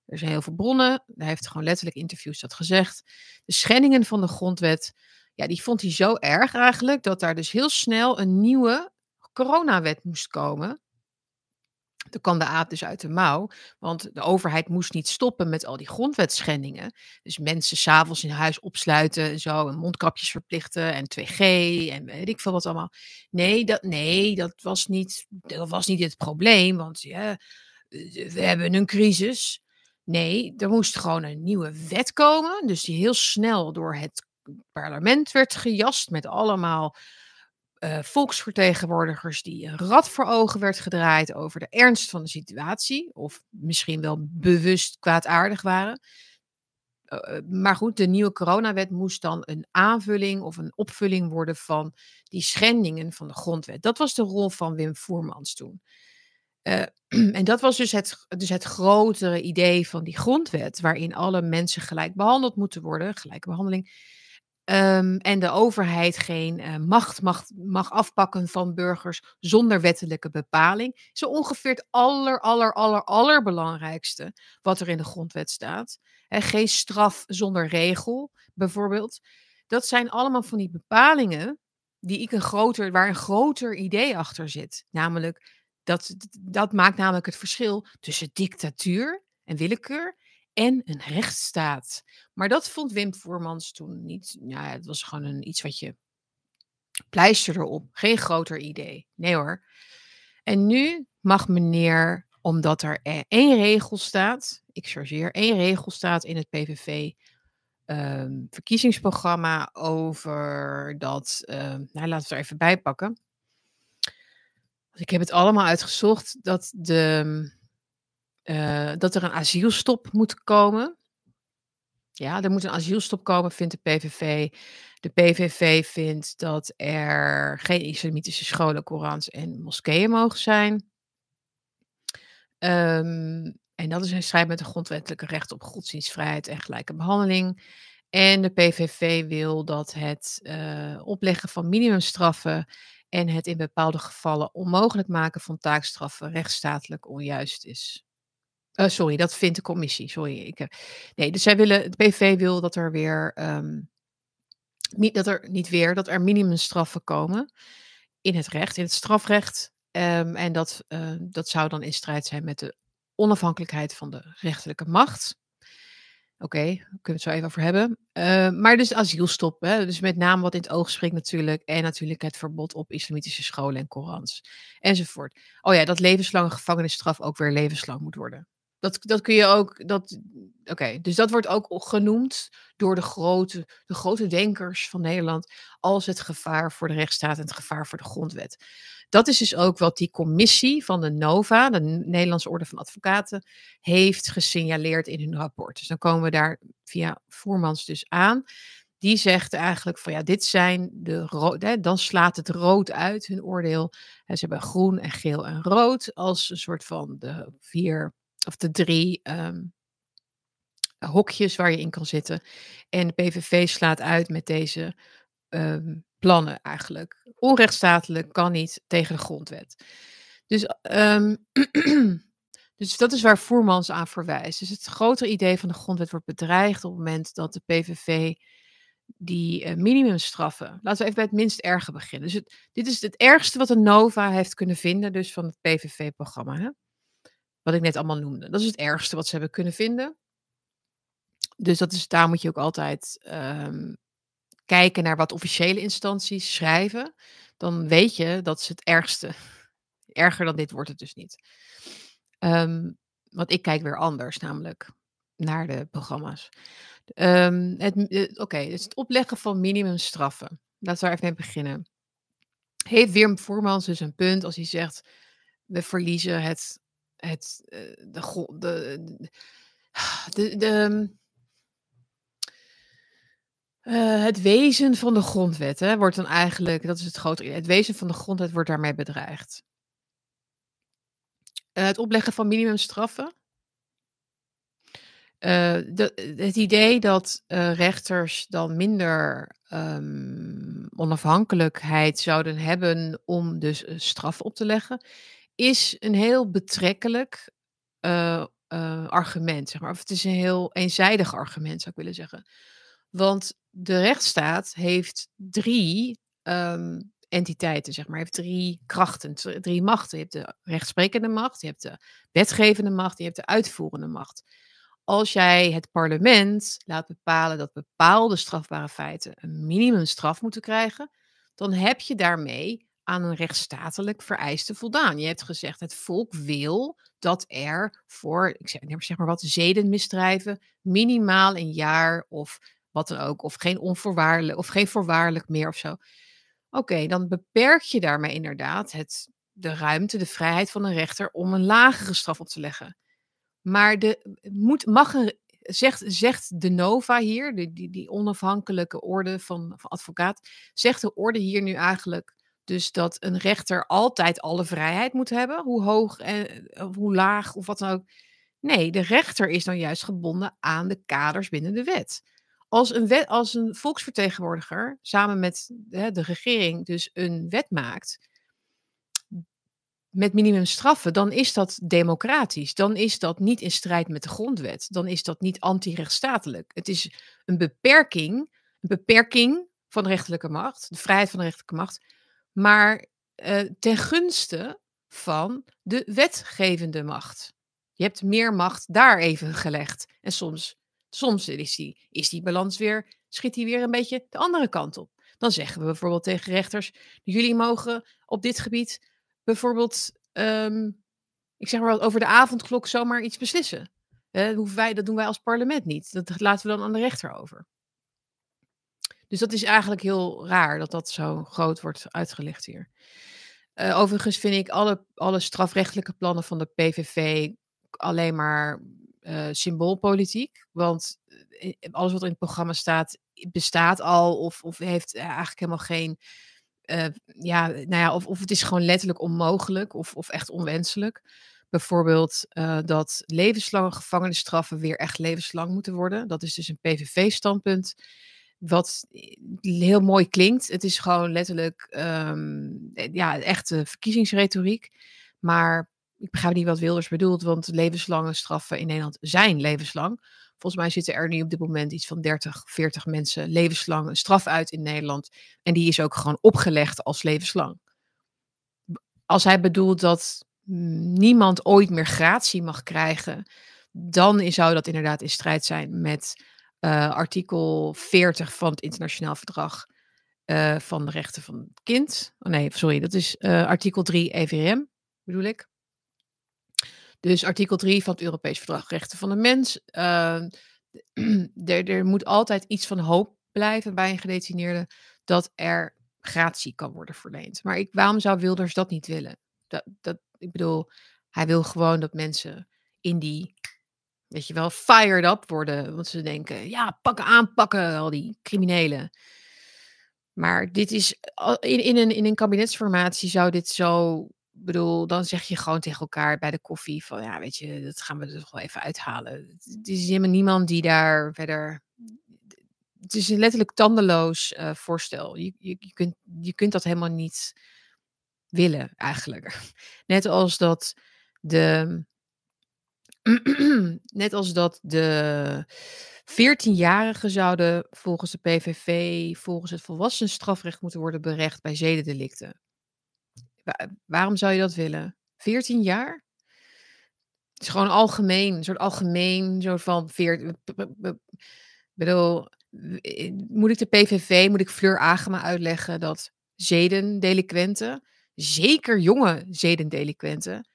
Er zijn heel veel bronnen. Hij heeft gewoon letterlijk interviews dat gezegd. De schendingen van de grondwet, ja, die vond hij zo erg eigenlijk dat daar dus heel snel een nieuwe coronawet moest komen. Toen kwam de aap dus uit de mouw, want de overheid moest niet stoppen met al die grondwetschendingen. Dus mensen s'avonds in huis opsluiten en zo, en mondkapjes verplichten en 2G en weet ik veel wat allemaal. Nee, dat, nee, dat, was, niet, dat was niet het probleem, want ja, we hebben een crisis. Nee, er moest gewoon een nieuwe wet komen, dus die heel snel door het parlement werd gejast met allemaal uh, volksvertegenwoordigers die een rad voor ogen werd gedraaid over de ernst van de situatie, of misschien wel bewust kwaadaardig waren. Uh, maar goed, de nieuwe coronawet moest dan een aanvulling of een opvulling worden van die schendingen van de grondwet. Dat was de rol van Wim Voermans toen. (clears throat) En dat was dus het, dus het grotere idee van die grondwet, waarin alle mensen gelijk behandeld moeten worden, gelijke behandeling. Ehm, en de overheid geen uh, macht mag, mag afpakken van burgers zonder wettelijke bepaling. Is ongeveer het aller, aller, aller, allerbelangrijkste wat er in de grondwet staat. En geen straf zonder regel, bijvoorbeeld. Dat zijn allemaal van die bepalingen die ik een groter, waar een groter idee achter zit. Namelijk, dat, dat maakt namelijk het verschil tussen dictatuur en willekeur en een rechtsstaat. Maar dat vond Wim Voermans toen niet. Ja, het was gewoon een, iets wat je pleister erop. Geen groter idee. Nee hoor. En nu mag meneer, omdat er e-, één regel staat, ik chargeer, één regel staat in het PVV ehm, over dat, uh, nou laten we er even bij pakken. Ik heb het allemaal uitgezocht dat de uh, dat er een asielstop moet komen. Ja, er moet een asielstop komen, vindt de PVV. De PVV vindt dat er geen islamitische scholen, Korans en moskeeën mogen zijn. Um, en dat is in strijd met de grondwettelijke rechten op godsdienstvrijheid en gelijke behandeling. En de PVV wil dat het uh, opleggen van minimumstraffen en het in bepaalde gevallen onmogelijk maken van taakstraffen rechtsstatelijk onjuist is. Uh, sorry, dat vindt de commissie. Sorry. Ik, uh, nee, dus zij willen, het PV wil dat er weer, niet, dat er niet weer, dat er minimumstraffen komen in het recht, in het strafrecht. Um, en dat, uh, dat zou dan in strijd zijn met de onafhankelijkheid van de rechterlijke macht. Oké, okay, kunnen we het zo even over hebben. Uh, maar dus asielstop, hè? dus met name wat in het oog springt natuurlijk. En natuurlijk het verbod op islamitische scholen en Korans. Enzovoort. Oh ja, dat levenslange gevangenisstraf ook weer levenslang moet worden. Dat, dat kun je ook. Dat, Oké, dus dat wordt ook genoemd door de grote, de grote denkers van Nederland als het gevaar voor de rechtsstaat en het gevaar voor de grondwet. Dat is dus ook wat die commissie van de NOVA, de Nederlandse Orde van Advocaten, heeft gesignaleerd in hun rapport. Dus dan komen we daar via Voermans dus aan. Die zegt eigenlijk van ja, dit zijn de rood, dan slaat het rood uit hun oordeel. ze hebben groen en geel en rood als een soort van de vier of de drie um, hokjes waar je in kan zitten. En de PVV slaat uit met deze um, plannen eigenlijk. Onrechtstatelijk kan niet tegen de grondwet. Dus, um, (clears throat) dus dat is waar Voermans aan verwijst. Dus het grotere idee van de grondwet wordt bedreigd op het moment dat de PVV die uh, minimumstraffen. Laten we even bij het minst erge beginnen. Dus dit is het ergste wat de Nova heeft kunnen vinden, dus van het PVV-programma. Wat ik net allemaal noemde. Dat is het ergste wat ze hebben kunnen vinden. Dus dat is, daar moet je ook altijd um, kijken naar wat officiële instanties schrijven. Dan weet je dat is het ergste. (laughs) Erger dan dit wordt het dus niet. Um, want ik kijk weer anders, namelijk naar de programma's. Um, Oké, dus het opleggen van minimumstraffen. Laten we daar even mee beginnen. Heeft Wim Voermans dus een punt als hij zegt: we verliezen het het, uh, de, de, de, (sighs) de, uh, het wezen van de grondwet hè, wordt dan eigenlijk, dat is het grote, het wezen van de grondwet wordt daarmee bedreigd. Uh, het opleggen van minimumstraffen. Het idee dat rechters dan minder um, onafhankelijkheid zouden hebben om dus straf op te leggen, is een heel betrekkelijk uh, uh, argument, zeg maar. Of het is een heel eenzijdig argument, zou ik willen zeggen. Want de rechtsstaat heeft drie um, entiteiten, zeg maar. Heeft drie krachten, drie machten. Je hebt de rechtsprekende macht, je hebt de wetgevende macht, je hebt de uitvoerende macht. Als jij het parlement laat bepalen dat bepaalde strafbare feiten een minimumstraf moeten krijgen, dan heb je daarmee aan een rechtsstatelijk vereiste voldaan. Je hebt gezegd, het volk wil dat er voor, ik zeg, maar wat, zedenmisdrijven minimaal een jaar of wat dan ook, of geen onvoorwaardelijk, of geen voorwaardelijk meer of zo. Oké, dan beperk je daarmee inderdaad het, de ruimte, de vrijheid van een rechter om een lagere straf op te leggen. Maar de, moet, mag een, zegt, zegt de NOVA hier, die, die, onafhankelijke orde van advocaat, zegt de orde hier nu eigenlijk dus dat een rechter altijd alle vrijheid moet hebben, hoe hoog en of hoe laag of wat dan ook. Nee, de rechter is dan juist gebonden aan de kaders binnen de wet. als een, wet, als een volksvertegenwoordiger samen met hè, de regering dus een wet maakt met minimumstraffen, dan is dat democratisch. Dan is dat niet in strijd met de grondwet. Dan is dat niet anti-rechtsstatelijk. Het is een beperking, een beperking van de rechterlijke macht, de vrijheid van de rechterlijke macht, maar uh, ten gunste van de wetgevende macht. Je hebt meer macht daar even gelegd. En soms, soms is, die, is die balans weer, schiet die weer een beetje de andere kant op. Dan zeggen we bijvoorbeeld tegen rechters: jullie mogen op dit gebied bijvoorbeeld, ehm, ik zeg maar wat, over de avondklok zomaar iets beslissen. wij, dat doen wij als parlement niet. Dat laten we dan aan de rechter over. Dus dat is eigenlijk heel raar dat dat zo groot wordt uitgelegd hier. Uh, overigens vind ik alle, alle strafrechtelijke plannen van de PVV alleen maar uh, symboolpolitiek. Want eh, alles wat in het programma staat, bestaat al of, of heeft eigenlijk helemaal geen. Ja, nou ja, of, of het is gewoon letterlijk onmogelijk of, of echt onwenselijk. Bijvoorbeeld dat levenslange gevangenisstraffen weer echt levenslang moeten worden. Dat is dus een PVV-standpunt. Wat heel mooi klinkt. Het is gewoon letterlijk um, ja, echte verkiezingsretoriek. Maar ik begrijp niet wat Wilders bedoelt, want levenslange straffen in Nederland zijn levenslang. Volgens mij zitten er nu op dit moment iets van 30, 40 mensen levenslang straf uit in Nederland. En die is ook gewoon opgelegd als levenslang. Als hij bedoelt dat niemand ooit meer gratie mag krijgen, dan zou dat inderdaad in strijd zijn met uh, artikel 40 van het internationaal verdrag uh, van de rechten van het kind. Oh nee, sorry, dat is uh, artikel 3 EVRM, bedoel ik. Dus artikel 3 van het Europees Verdrag Rechten van de Mens. (clears throat) Er moet altijd iets van hoop blijven bij een gedetineerde dat er gratie kan worden verleend. Maar ik, waarom zou Wilders dat niet willen? Dat, dat, ik bedoel, hij wil gewoon dat mensen in die, weet je wel, fired up worden. Want ze denken, ja, pakken, aanpakken, al die criminelen. Maar dit is, in, in, een, in een kabinetsformatie zou dit zo bedoel, dan zeg je gewoon tegen elkaar bij de koffie van, ja, weet je, dat gaan we er toch wel even uithalen. Het is helemaal niemand die daar verder... Het is een letterlijk tandeloos uh, voorstel. Je, je, kunt, je kunt dat helemaal niet willen, eigenlijk. (laughs) Net als dat de... (clears throat) net als dat de 14-jarigen zouden volgens de PVV, volgens het volwassenenstrafrecht moeten worden berecht bij zedendelicten waarom zou je dat willen? 14 jaar? Het is gewoon algemeen, een soort algemeen, soort van veert. bedoel, moet ik de PVV, moet ik Fleur Agema uitleggen dat zedendelinquenten, zeker jonge zedendelinquenten,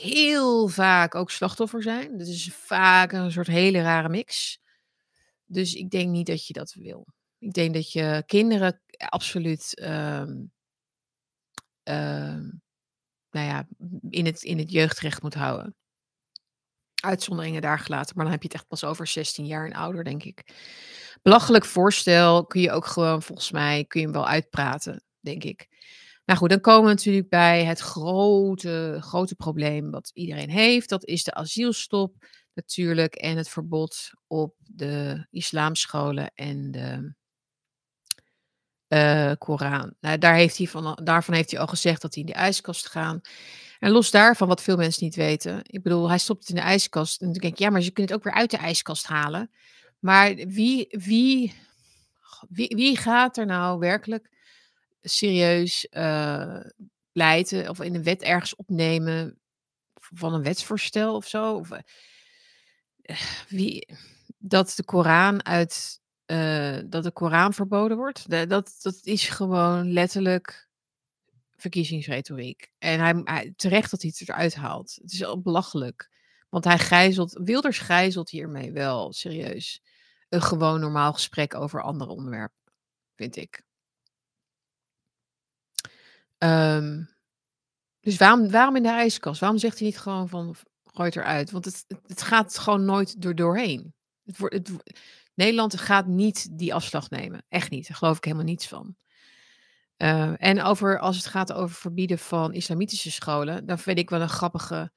heel vaak ook slachtoffer zijn. Dat is vaak een soort hele rare mix. Dus ik denk niet dat je dat wil. Ik denk dat je kinderen absoluut um, Ehm, nou ja, in het, in het jeugdrecht moet houden. Uitzonderingen daar gelaten, maar dan heb je het echt pas over 16 jaar en ouder, denk ik. Belachelijk voorstel kun je ook gewoon, volgens mij, kun je hem wel uitpraten, denk ik. Nou goed, dan komen we natuurlijk bij het grote, grote probleem wat iedereen heeft. Dat is de asielstop natuurlijk en het verbod op de islamscholen en de uh, Koran. Nou, daar heeft hij van, daarvan heeft hij al gezegd dat hij in de ijskast gaat. En los daarvan, wat veel mensen niet weten. Ik bedoel, hij stopt het in de ijskast. En dan denk ik, ja, maar je kunt het ook weer uit de ijskast halen. Maar wie, wie, wie, wie gaat er nou werkelijk serieus uh, pleiten of in een wet ergens opnemen van een wetsvoorstel of zo? Of, uh, (sighs) wie, dat de Koran uit uh, dat de Koran verboden wordt. dat, dat is gewoon letterlijk verkiezingsretoriek. En hij, hij, terecht dat hij het eruit haalt. Het is al belachelijk. Want hij gijzelt, Wilders gijzelt hiermee wel serieus. Een gewoon normaal gesprek over andere onderwerpen, vind ik. Um, dus waarom, waarom in de ijskast? Waarom zegt hij niet gewoon van gooi het eruit? Want het, het gaat gewoon nooit door doorheen. Het, het, Nederland gaat niet die afslag nemen. Echt niet. Daar geloof ik helemaal niets van. Uh, en over, als het gaat over verbieden van islamitische scholen, dan vind ik wel een grappige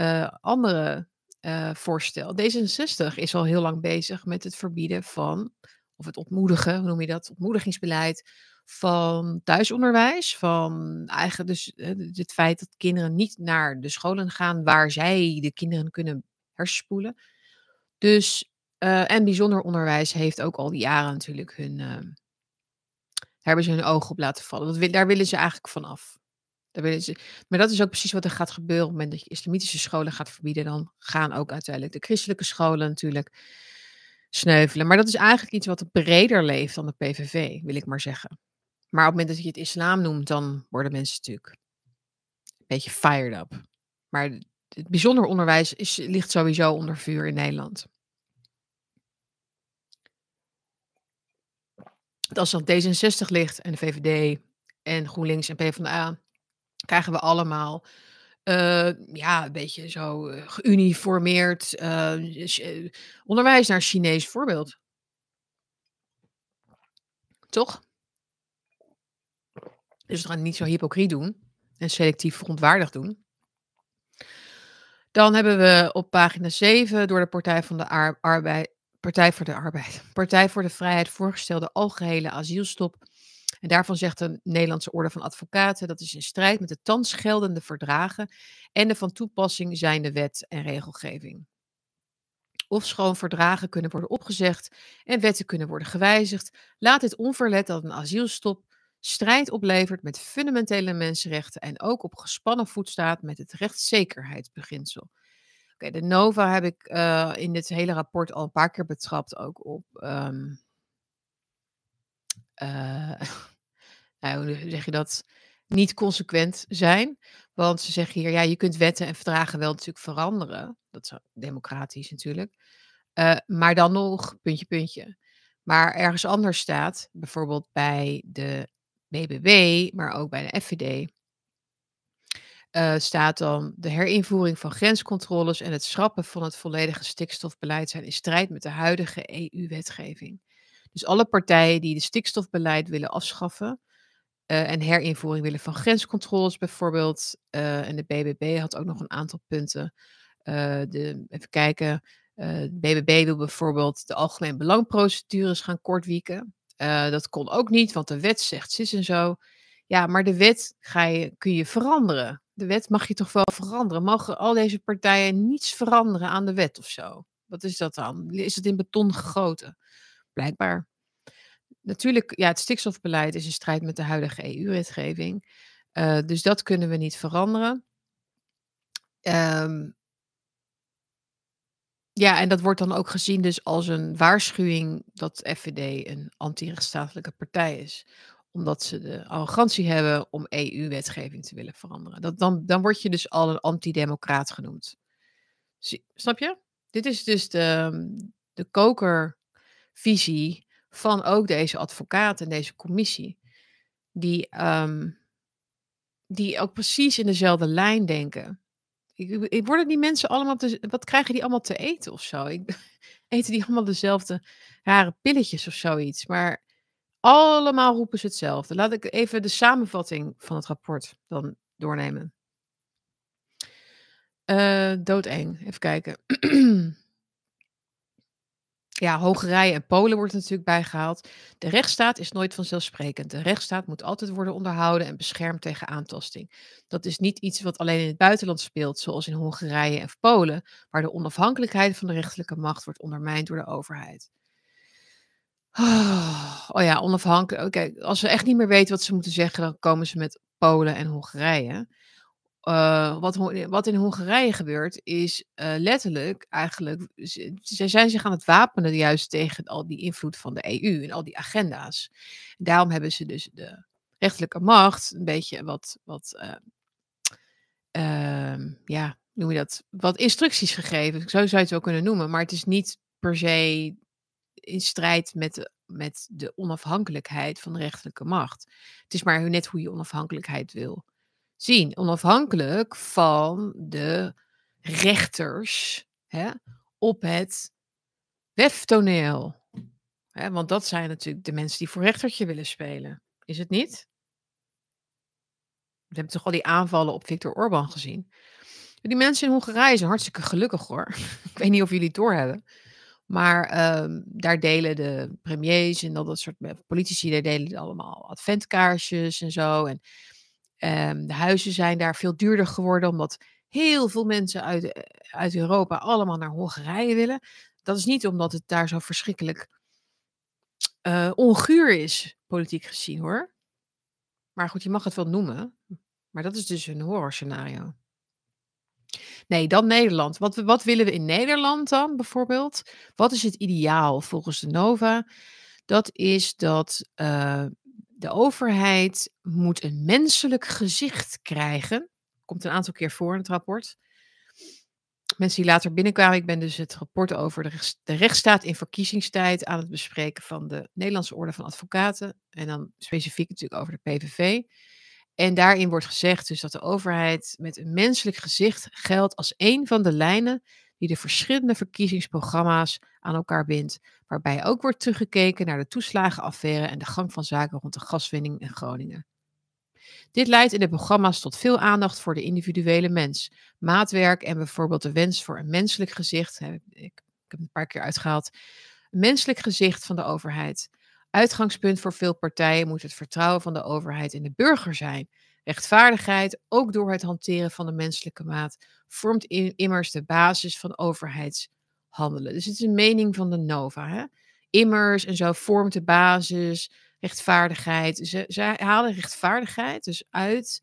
uh, andere uh, voorstel. D66 is al heel lang bezig met het verbieden van of het ontmoedigen, hoe noem je dat? Ontmoedigingsbeleid van thuisonderwijs. Van eigenlijk dus eh, het feit dat kinderen niet naar de scholen gaan waar zij de kinderen kunnen hersenspoelen. Dus, eh, en bijzonder onderwijs heeft ook al die jaren natuurlijk hun, uh, hebben ze hun ogen op laten vallen. Dat daar willen ze eigenlijk vanaf. Daar willen ze, maar dat is ook precies wat er gaat gebeuren op het moment dat je islamitische scholen gaat verbieden. Dan gaan ook uiteindelijk de christelijke scholen natuurlijk sneuvelen. Maar dat is eigenlijk iets wat breder leeft dan de PVV, wil ik maar zeggen. Maar op het moment dat je het islam noemt, dan worden mensen natuurlijk een beetje fired up. Maar het bijzonder onderwijs is, ligt sowieso onder vuur in Nederland. Als dan D66 ligt en de VVD en GroenLinks en PvdA, krijgen we allemaal uh, ja, een beetje zo uh, geuniformeerd uh, onderwijs naar Chinees voorbeeld. Toch? Dus we niet zo hypocriet doen en selectief verontwaardigd doen. Dan hebben we op pagina 7 door de Partij van de Arbeid, Partij voor de Arbeid, (laughs) Partij voor de Vrijheid voorgestelde algehele asielstop. En daarvan zegt de Nederlandse Orde van Advocaten dat is in strijd met de thans geldende verdragen en de van toepassing zijnde wet en regelgeving. Of schoon verdragen kunnen worden opgezegd en wetten kunnen worden gewijzigd, laat dit onverlet dat een asielstop strijd oplevert met fundamentele mensenrechten en ook op gespannen voet staat met het rechtszekerheidsbeginsel. Oké, de Nova heb ik uh, in dit hele rapport al een paar keer betrapt, ook op. Um, (laughs) nou, hoe zeg je dat? Niet consequent zijn. Want ze zeggen hier, ja, je kunt wetten en verdragen wel natuurlijk veranderen. Dat is democratisch natuurlijk. Uh, maar dan nog, puntje, puntje. Maar ergens anders staat, bijvoorbeeld bij de BBB, maar ook bij de FVD, uh, staat dan de herinvoering van grenscontroles en het schrappen van het volledige stikstofbeleid zijn in strijd met de huidige EU-wetgeving. Dus alle partijen die de stikstofbeleid willen afschaffen uh, en herinvoering willen van grenscontroles bijvoorbeeld, uh, en de BBB had ook nog een aantal punten. de, even kijken, de BBB wil bijvoorbeeld de algemeen belangprocedures gaan kortwieken. Uh, dat kon ook niet, want de wet zegt zus en zo. Ja, maar de wet ga je, kun je veranderen. De wet mag je toch wel veranderen? Mogen al deze partijen niets veranderen aan de wet of zo? Wat is dat dan? Is het in beton gegoten? Blijkbaar. Natuurlijk, ja, het stikstofbeleid is in strijd met de huidige EU-wetgeving. Uh, dus dat kunnen we niet veranderen. Um, ja, en dat wordt dan ook gezien dus als een waarschuwing dat FVD een anti-rechtsstatelijke partij is. Omdat ze de arrogantie hebben om EU-wetgeving te willen veranderen. Dat, dan, dan word je dus al een antidemocraat genoemd. Snap je? Dit is dus de, de kokervisie van ook deze advocaat en deze commissie. Die, um, die ook precies in dezelfde lijn denken. Ik, worden die mensen allemaal te, wat krijgen die allemaal te eten of zo? Ik, (laughs) eten die allemaal dezelfde rare pilletjes of zoiets? Maar allemaal roepen ze hetzelfde. Laat ik even de samenvatting van het rapport dan doornemen. Uh, doodeng, even kijken. (clears throat) Ja, Hongarije en Polen wordt natuurlijk bijgehaald. De rechtsstaat is nooit vanzelfsprekend. De rechtsstaat moet altijd worden onderhouden en beschermd tegen aantasting. Dat is niet iets wat alleen in het buitenland speelt, zoals in Hongarije en Polen, waar de onafhankelijkheid van de rechterlijke macht wordt ondermijnd door de overheid. Oh, oh ja, onafhankelijk. Oké, als ze echt niet meer weten wat ze moeten zeggen, dan komen ze met Polen en Hongarije. Uh, wat, wat, in Hongarije gebeurt, is uh, letterlijk eigenlijk. Ze zijn zich aan het wapenen juist tegen al die invloed van de EU en al die agenda's. Daarom hebben ze dus de rechterlijke macht een beetje wat. wat uh, ja, noem je dat? Wat instructies gegeven. Zo zou je het wel kunnen noemen. Maar het is niet per se in strijd met, met de onafhankelijkheid van de rechterlijke macht. Het is maar net hoe je onafhankelijkheid wil zien. Onafhankelijk van de rechters hè, op het weftoneel. Hè, want dat zijn natuurlijk de mensen die voor rechtertje willen spelen. Is het niet? We hebben toch al die aanvallen op Viktor Orban gezien. Die mensen in Hongarije zijn hartstikke gelukkig hoor. (laughs) Ik weet niet of jullie het doorhebben. Maar ehm, daar delen de premiers en al dat soort politici, daar delen allemaal adventkaarsjes en zo. En ehm, de huizen zijn daar veel duurder geworden, omdat heel veel mensen uit, eh, uit Europa allemaal naar Hongarije willen. Dat is niet omdat het daar zo verschrikkelijk uh, onguur is, politiek gezien hoor. Maar goed, je mag het wel noemen. Maar dat is dus een horrorscenario. Nee, dan Nederland. Wat, wat willen we in Nederland dan bijvoorbeeld? Wat is het ideaal volgens de Nova? Dat is dat uh, de overheid moet een menselijk gezicht krijgen. Komt een aantal keer voor in het rapport. Mensen die later binnenkwamen, ik ben dus het rapport over de, de rechtsstaat in verkiezingstijd aan het bespreken van de Nederlandse Orde van Advocaten. En dan specifiek natuurlijk over de PVV. En daarin wordt gezegd dus dat de overheid met een menselijk gezicht geldt als een van de lijnen die de verschillende verkiezingsprogramma's aan elkaar bindt, waarbij ook wordt teruggekeken naar de toeslagenaffaire en de gang van zaken rond de gaswinning in Groningen. Dit leidt in de programma's tot veel aandacht voor de individuele mens, maatwerk en bijvoorbeeld de wens voor een menselijk gezicht. Ik, ik heb het een paar keer uitgehaald. Een menselijk gezicht van de overheid. Uitgangspunt voor veel partijen moet het vertrouwen van de overheid in de burger zijn. Rechtvaardigheid, ook door het hanteren van de menselijke maat, vormt immers de basis van overheidshandelen. Dus het is een mening van de Nova. Hè? Immers en zo vormt de basis, rechtvaardigheid. Ze, halen rechtvaardigheid dus uit,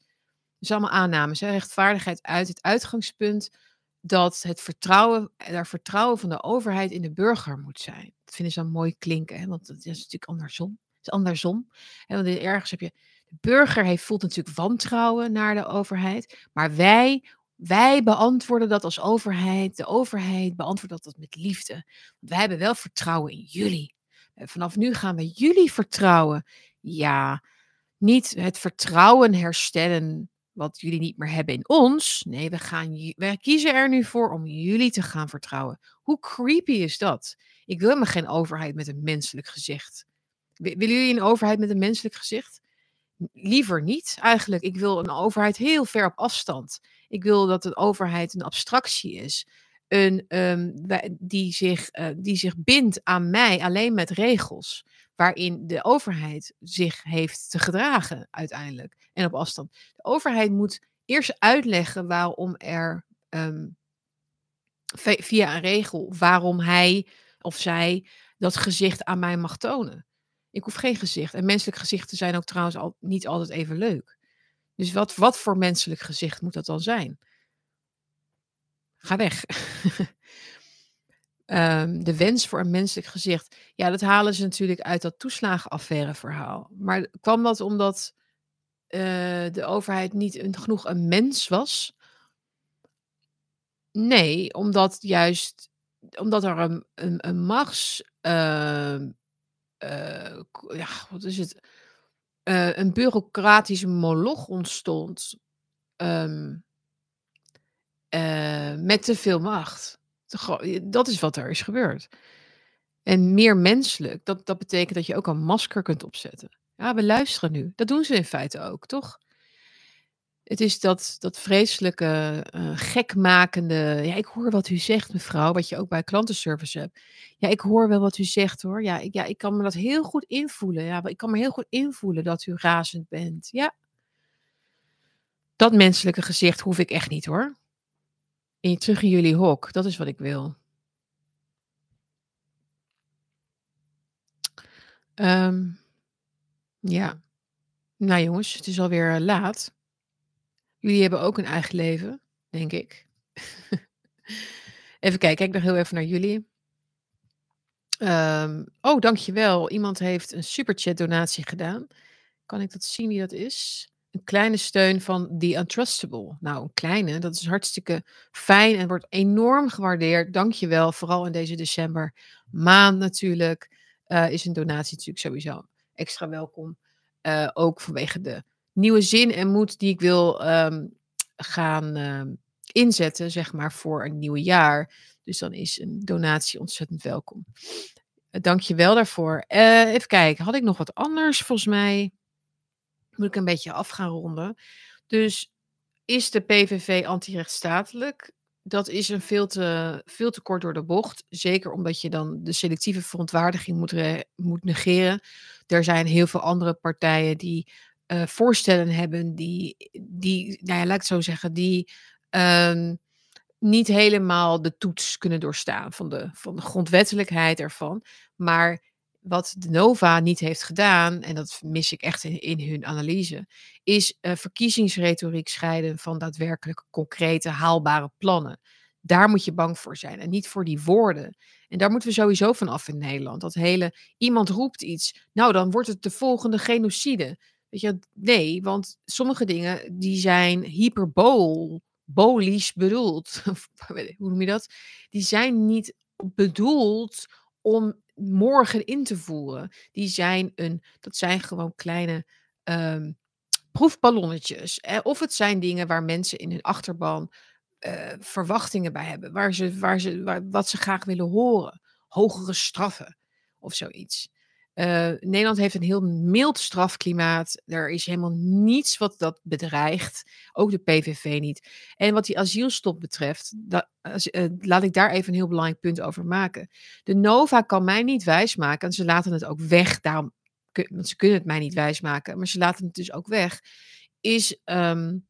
dus allemaal aannames, hè? rechtvaardigheid uit het uitgangspunt dat het vertrouwen, daar vertrouwen van de overheid in de burger moet zijn. Dat vinden ze dan mooi klinken, hè? want dat is natuurlijk andersom. Het is andersom. Hè? Want ergens heb je, burger heeft, voelt natuurlijk wantrouwen naar de overheid, maar wij, wij beantwoorden dat als overheid. De overheid beantwoordt dat met liefde. Wij hebben wel vertrouwen in jullie. Vanaf nu gaan we jullie vertrouwen. Ja, niet het vertrouwen herstellen wat jullie niet meer hebben in ons. Nee, we, gaan, wij kiezen er nu voor om jullie te gaan vertrouwen. Hoe creepy is dat? Ik wil me geen overheid met een menselijk gezicht. Willen jullie een overheid met een menselijk gezicht? Liever niet, eigenlijk. Ik wil een overheid heel ver op afstand. Ik wil dat een overheid een abstractie is. Een, um, die, zich, uh, die zich bindt aan mij alleen met regels waarin de overheid zich heeft te gedragen uiteindelijk en op afstand. De overheid moet eerst uitleggen waarom er um, via een regel, waarom hij of zij dat gezicht aan mij mag tonen. Ik hoef geen gezicht. En menselijk gezichten zijn ook trouwens al, niet altijd even leuk. Dus wat, wat voor menselijk gezicht moet dat dan zijn? Ga weg. um, (laughs) de wens voor een menselijk gezicht. Ja, dat halen ze natuurlijk uit dat toeslagenaffaire verhaal. Maar kwam dat omdat uh, de overheid niet genoeg een mens was? Nee, omdat juist omdat er een, een, een machts. Uh, ja, wat is het? Uh, een bureaucratische moloch ontstond. Um, met te veel macht. Dat is wat er is gebeurd. En meer menselijk, dat, dat betekent dat je ook een masker kunt opzetten. Ja, we luisteren nu. Dat doen ze in feite ook, toch? Het is dat, dat vreselijke, uh, gekmakende. Ja, ik hoor wat u zegt, mevrouw, wat je ook bij klantenservice hebt. Ja, ik hoor wel wat u zegt hoor. Ja, ik, ja, ik kan me dat heel goed invoelen. Ja, ik kan me heel goed invoelen dat u razend bent. Ja. Dat menselijke gezicht hoef ik echt niet hoor in, terug in jullie hok. Dat is wat ik wil. Um, ja. Nou jongens, het is alweer uh, laat. Jullie hebben ook een eigen leven, denk ik. (laughs) even kijken, kijk nog heel even naar jullie. Um, oh, dankjewel. Iemand heeft een superchat donatie gedaan. Kan ik dat zien wie dat is? een kleine steun van The Untrustable. Nou, een kleine, dat is hartstikke fijn en wordt enorm gewaardeerd. Dank je wel, vooral in deze december maand natuurlijk. Uh, is een donatie natuurlijk sowieso extra welkom. Uh, ook vanwege de nieuwe zin en moed die ik wil um, gaan uh, inzetten, zeg maar, voor een nieuw jaar. Dus dan is een donatie ontzettend welkom. Dank je wel daarvoor. even kijken, had ik nog wat anders volgens mij? moet ik een beetje af gaan ronden. Dus is de PVV antirechtsstatelijk? Dat is een veel te, veel te kort door de bocht. Zeker omdat je dan de selectieve verontwaardiging moet, moet negeren. Er zijn heel veel andere partijen die eh, voorstellen hebben die, die, nou ja, laat ik het zo zeggen, die ehm, niet helemaal de toets kunnen doorstaan van de, van de grondwettelijkheid ervan. Maar wat de Nova niet heeft gedaan, en dat mis ik echt in, in hun analyse, is uh, verkiezingsretoriek scheiden van daadwerkelijk concrete, haalbare plannen. Daar moet je bang voor zijn en niet voor die woorden. En daar moeten we sowieso van af in Nederland. Dat hele, iemand roept iets, nou dan wordt het de volgende genocide. Nee, want sommige dingen die zijn hyperbolisch bedoeld. (laughs) Hoe noem je dat? Die zijn niet bedoeld om morgen in te voeren. Die zijn een, dat zijn gewoon kleine um, proefballonnetjes. Eh, of het zijn dingen waar mensen in hun achterban uh, verwachtingen bij hebben. Waar ze, waar ze, wat ze graag willen horen. Hogere straffen of zoiets. Uh, Nederland heeft een heel mild strafklimaat. Er is helemaal niets wat dat bedreigt. Ook de PVV niet. En wat die asielstop betreft, dat, uh, laat ik daar even een heel belangrijk punt over maken. De Nova kan mij niet wijsmaken, en ze laten het ook weg, daarom, want ze kunnen het mij niet wijsmaken, maar ze laten het dus ook weg, is um,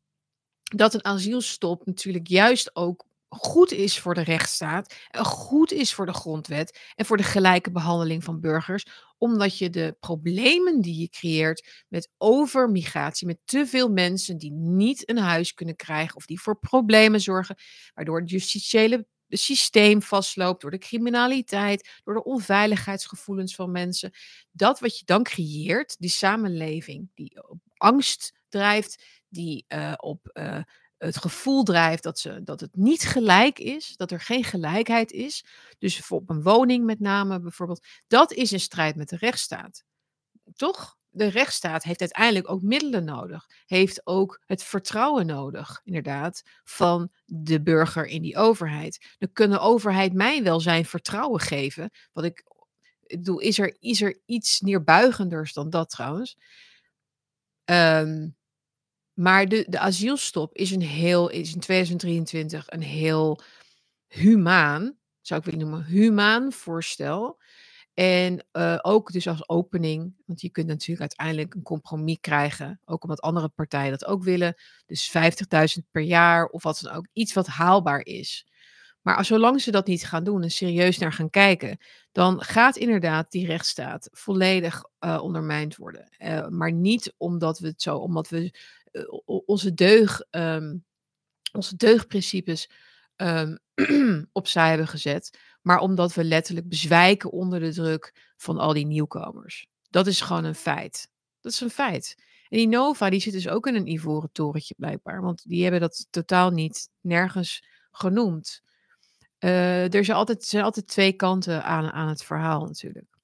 dat een asielstop natuurlijk juist ook goed is voor de rechtsstaat, en goed is voor de grondwet en voor de gelijke behandeling van burgers, omdat je de problemen die je creëert met overmigratie, met te veel mensen die niet een huis kunnen krijgen of die voor problemen zorgen, waardoor het justitiële systeem vastloopt, door de criminaliteit, door de onveiligheidsgevoelens van mensen. Dat wat je dan creëert, die samenleving die op angst drijft, die uh, op het gevoel drijft dat, ze, dat het niet gelijk is, dat er geen gelijkheid is. Dus op een woning met name bijvoorbeeld. Dat is in strijd met de rechtsstaat. Toch? De rechtsstaat heeft uiteindelijk ook middelen nodig. Heeft ook het vertrouwen nodig, inderdaad, van de burger in die overheid. Dan kunnen overheid mij wel zijn vertrouwen geven. Wat ik, ik bedoel, is er, is er iets neerbuigenders dan dat trouwens? Um, maar de, de asielstop is, een heel, is in 2023 een heel humaan, zou ik willen noemen, humaan voorstel. En uh, ook dus als opening, want je kunt natuurlijk uiteindelijk een compromis krijgen, ook omdat andere partijen dat ook willen. Dus 50.000 per jaar of wat dan ook, iets wat haalbaar is. Maar als, zolang ze dat niet gaan doen en serieus naar gaan kijken, dan gaat inderdaad die rechtsstaat volledig uh, ondermijnd worden. Uh, maar niet omdat we het zo, omdat we onze deug, um, onze deugdprincipes um, (clears throat) opzij hebben gezet, maar omdat we letterlijk bezwijken onder de druk van al die nieuwkomers. Dat is gewoon een feit. Dat is een feit. En die Nova, die zit dus ook in een ivoren torentje blijkbaar, want die hebben dat totaal niet nergens genoemd. Uh, er zijn altijd, zijn altijd twee kanten aan, aan het verhaal natuurlijk.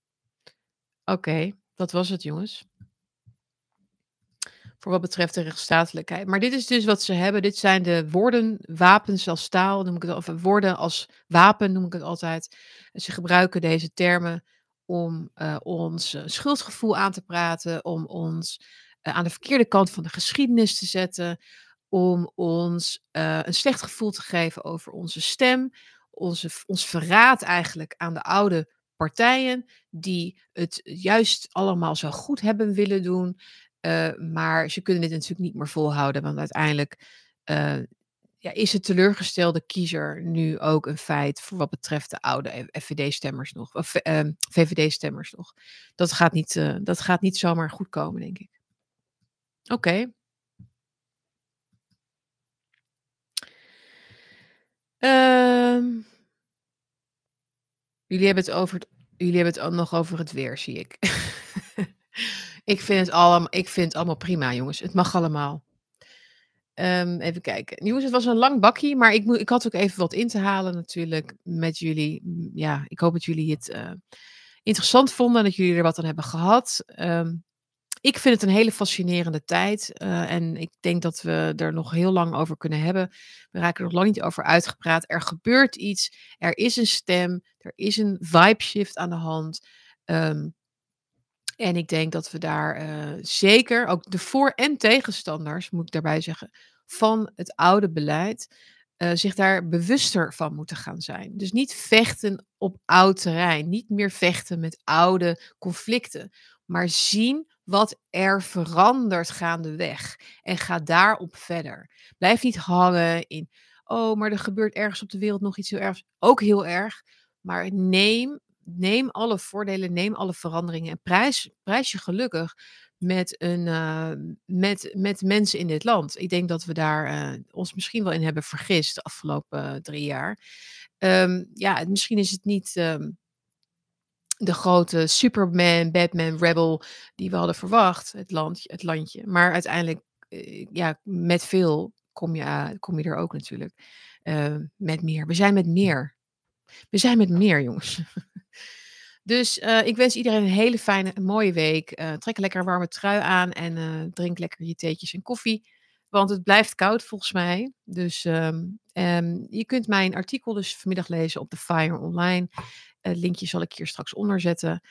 Oké, dat was het jongens voor wat betreft de rechtsstatelijkheid. Maar dit is dus wat ze hebben. Dit zijn de woorden, wapens als staal, noem ik het, of woorden als wapen noem ik het altijd. Ze gebruiken deze termen om uh, ons uh, schuldgevoel aan te praten, om ons uh, aan de verkeerde kant van de geschiedenis te zetten, om ons een slecht gevoel te geven over onze stem, onze, ons verraad eigenlijk aan de oude partijen die het juist allemaal zo goed hebben willen doen. Uh, maar ze kunnen dit natuurlijk niet meer volhouden, want uiteindelijk uh, ja, is het teleurgestelde kiezer nu ook een feit voor wat betreft de oude FVD-stemmers nog, of uh, ehm, VVD-stemmers nog. Dat gaat, niet, dat gaat niet zomaar goed komen, denk ik. Oké. Okay. Uh, jullie hebben het over, jullie hebben het ook nog over het weer, zie ik. (laughs) Ik vind het allemaal, ik vind het allemaal prima, jongens. Het mag allemaal. Um, even kijken. Jongens, het was een lang bakkie, maar ik, ik had ook even wat in te halen natuurlijk met jullie. Ja, ik hoop dat jullie het uh, interessant vonden, dat jullie er wat aan hebben gehad. Um, ik vind het een hele fascinerende tijd uh, en ik denk dat we er nog heel lang over kunnen hebben. We raken er nog lang niet over uitgepraat. Er gebeurt iets, er is een stem, er is een vibe shift aan de hand. Um, en ik denk dat we daar uh, zeker ook de voor- en tegenstanders, moet ik daarbij zeggen, van het oude beleid, uh, zich daar bewuster van moeten gaan zijn. Dus niet vechten op oud terrein, niet meer vechten met oude conflicten, maar zien wat er verandert gaandeweg en ga daarop verder. Blijf niet hangen in, oh, maar er gebeurt ergens op de wereld nog iets heel ergs. Ook heel erg, maar neem, neem alle voordelen, neem alle veranderingen en prijs, prijs je gelukkig met, een, uh, met, met mensen in dit land. Ik denk dat we daar uh, ons misschien wel in hebben vergist de afgelopen uh, drie jaar. Um, ja, misschien is het niet um, de grote Superman, Batman, Rebel die we hadden verwacht, het, land, het landje. Maar uiteindelijk, ja, met veel kom je, kom je er ook natuurlijk. met meer. We zijn met meer. We zijn met meer, jongens. (laughs) Dus uh, ik wens iedereen een hele fijne, mooie week. Uh, trek lekker warme trui aan en uh, drink lekker je theetjes en koffie. Want het blijft koud volgens mij. Dus um, um, je kunt mijn artikel dus vanmiddag lezen op de Fire Online. Het linkje zal ik hier straks onder zetten.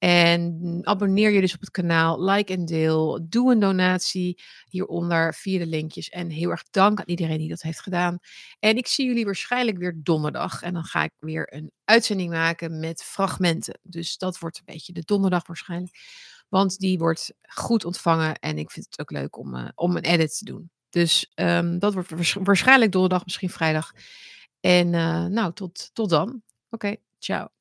En abonneer je dus op het kanaal, like en deel. Doe een donatie hieronder via de linkjes. En heel erg dank aan iedereen die dat heeft gedaan. En ik zie jullie waarschijnlijk weer donderdag. En dan ga ik weer een uitzending maken met fragmenten. Dus dat wordt een beetje de donderdag waarschijnlijk. Want die wordt goed ontvangen. En ik vind het ook leuk om, uh, om een edit te doen. Dus um, dat wordt waarschijnlijk donderdag, misschien vrijdag. En uh, nou, tot, tot dan. Oké, ciao.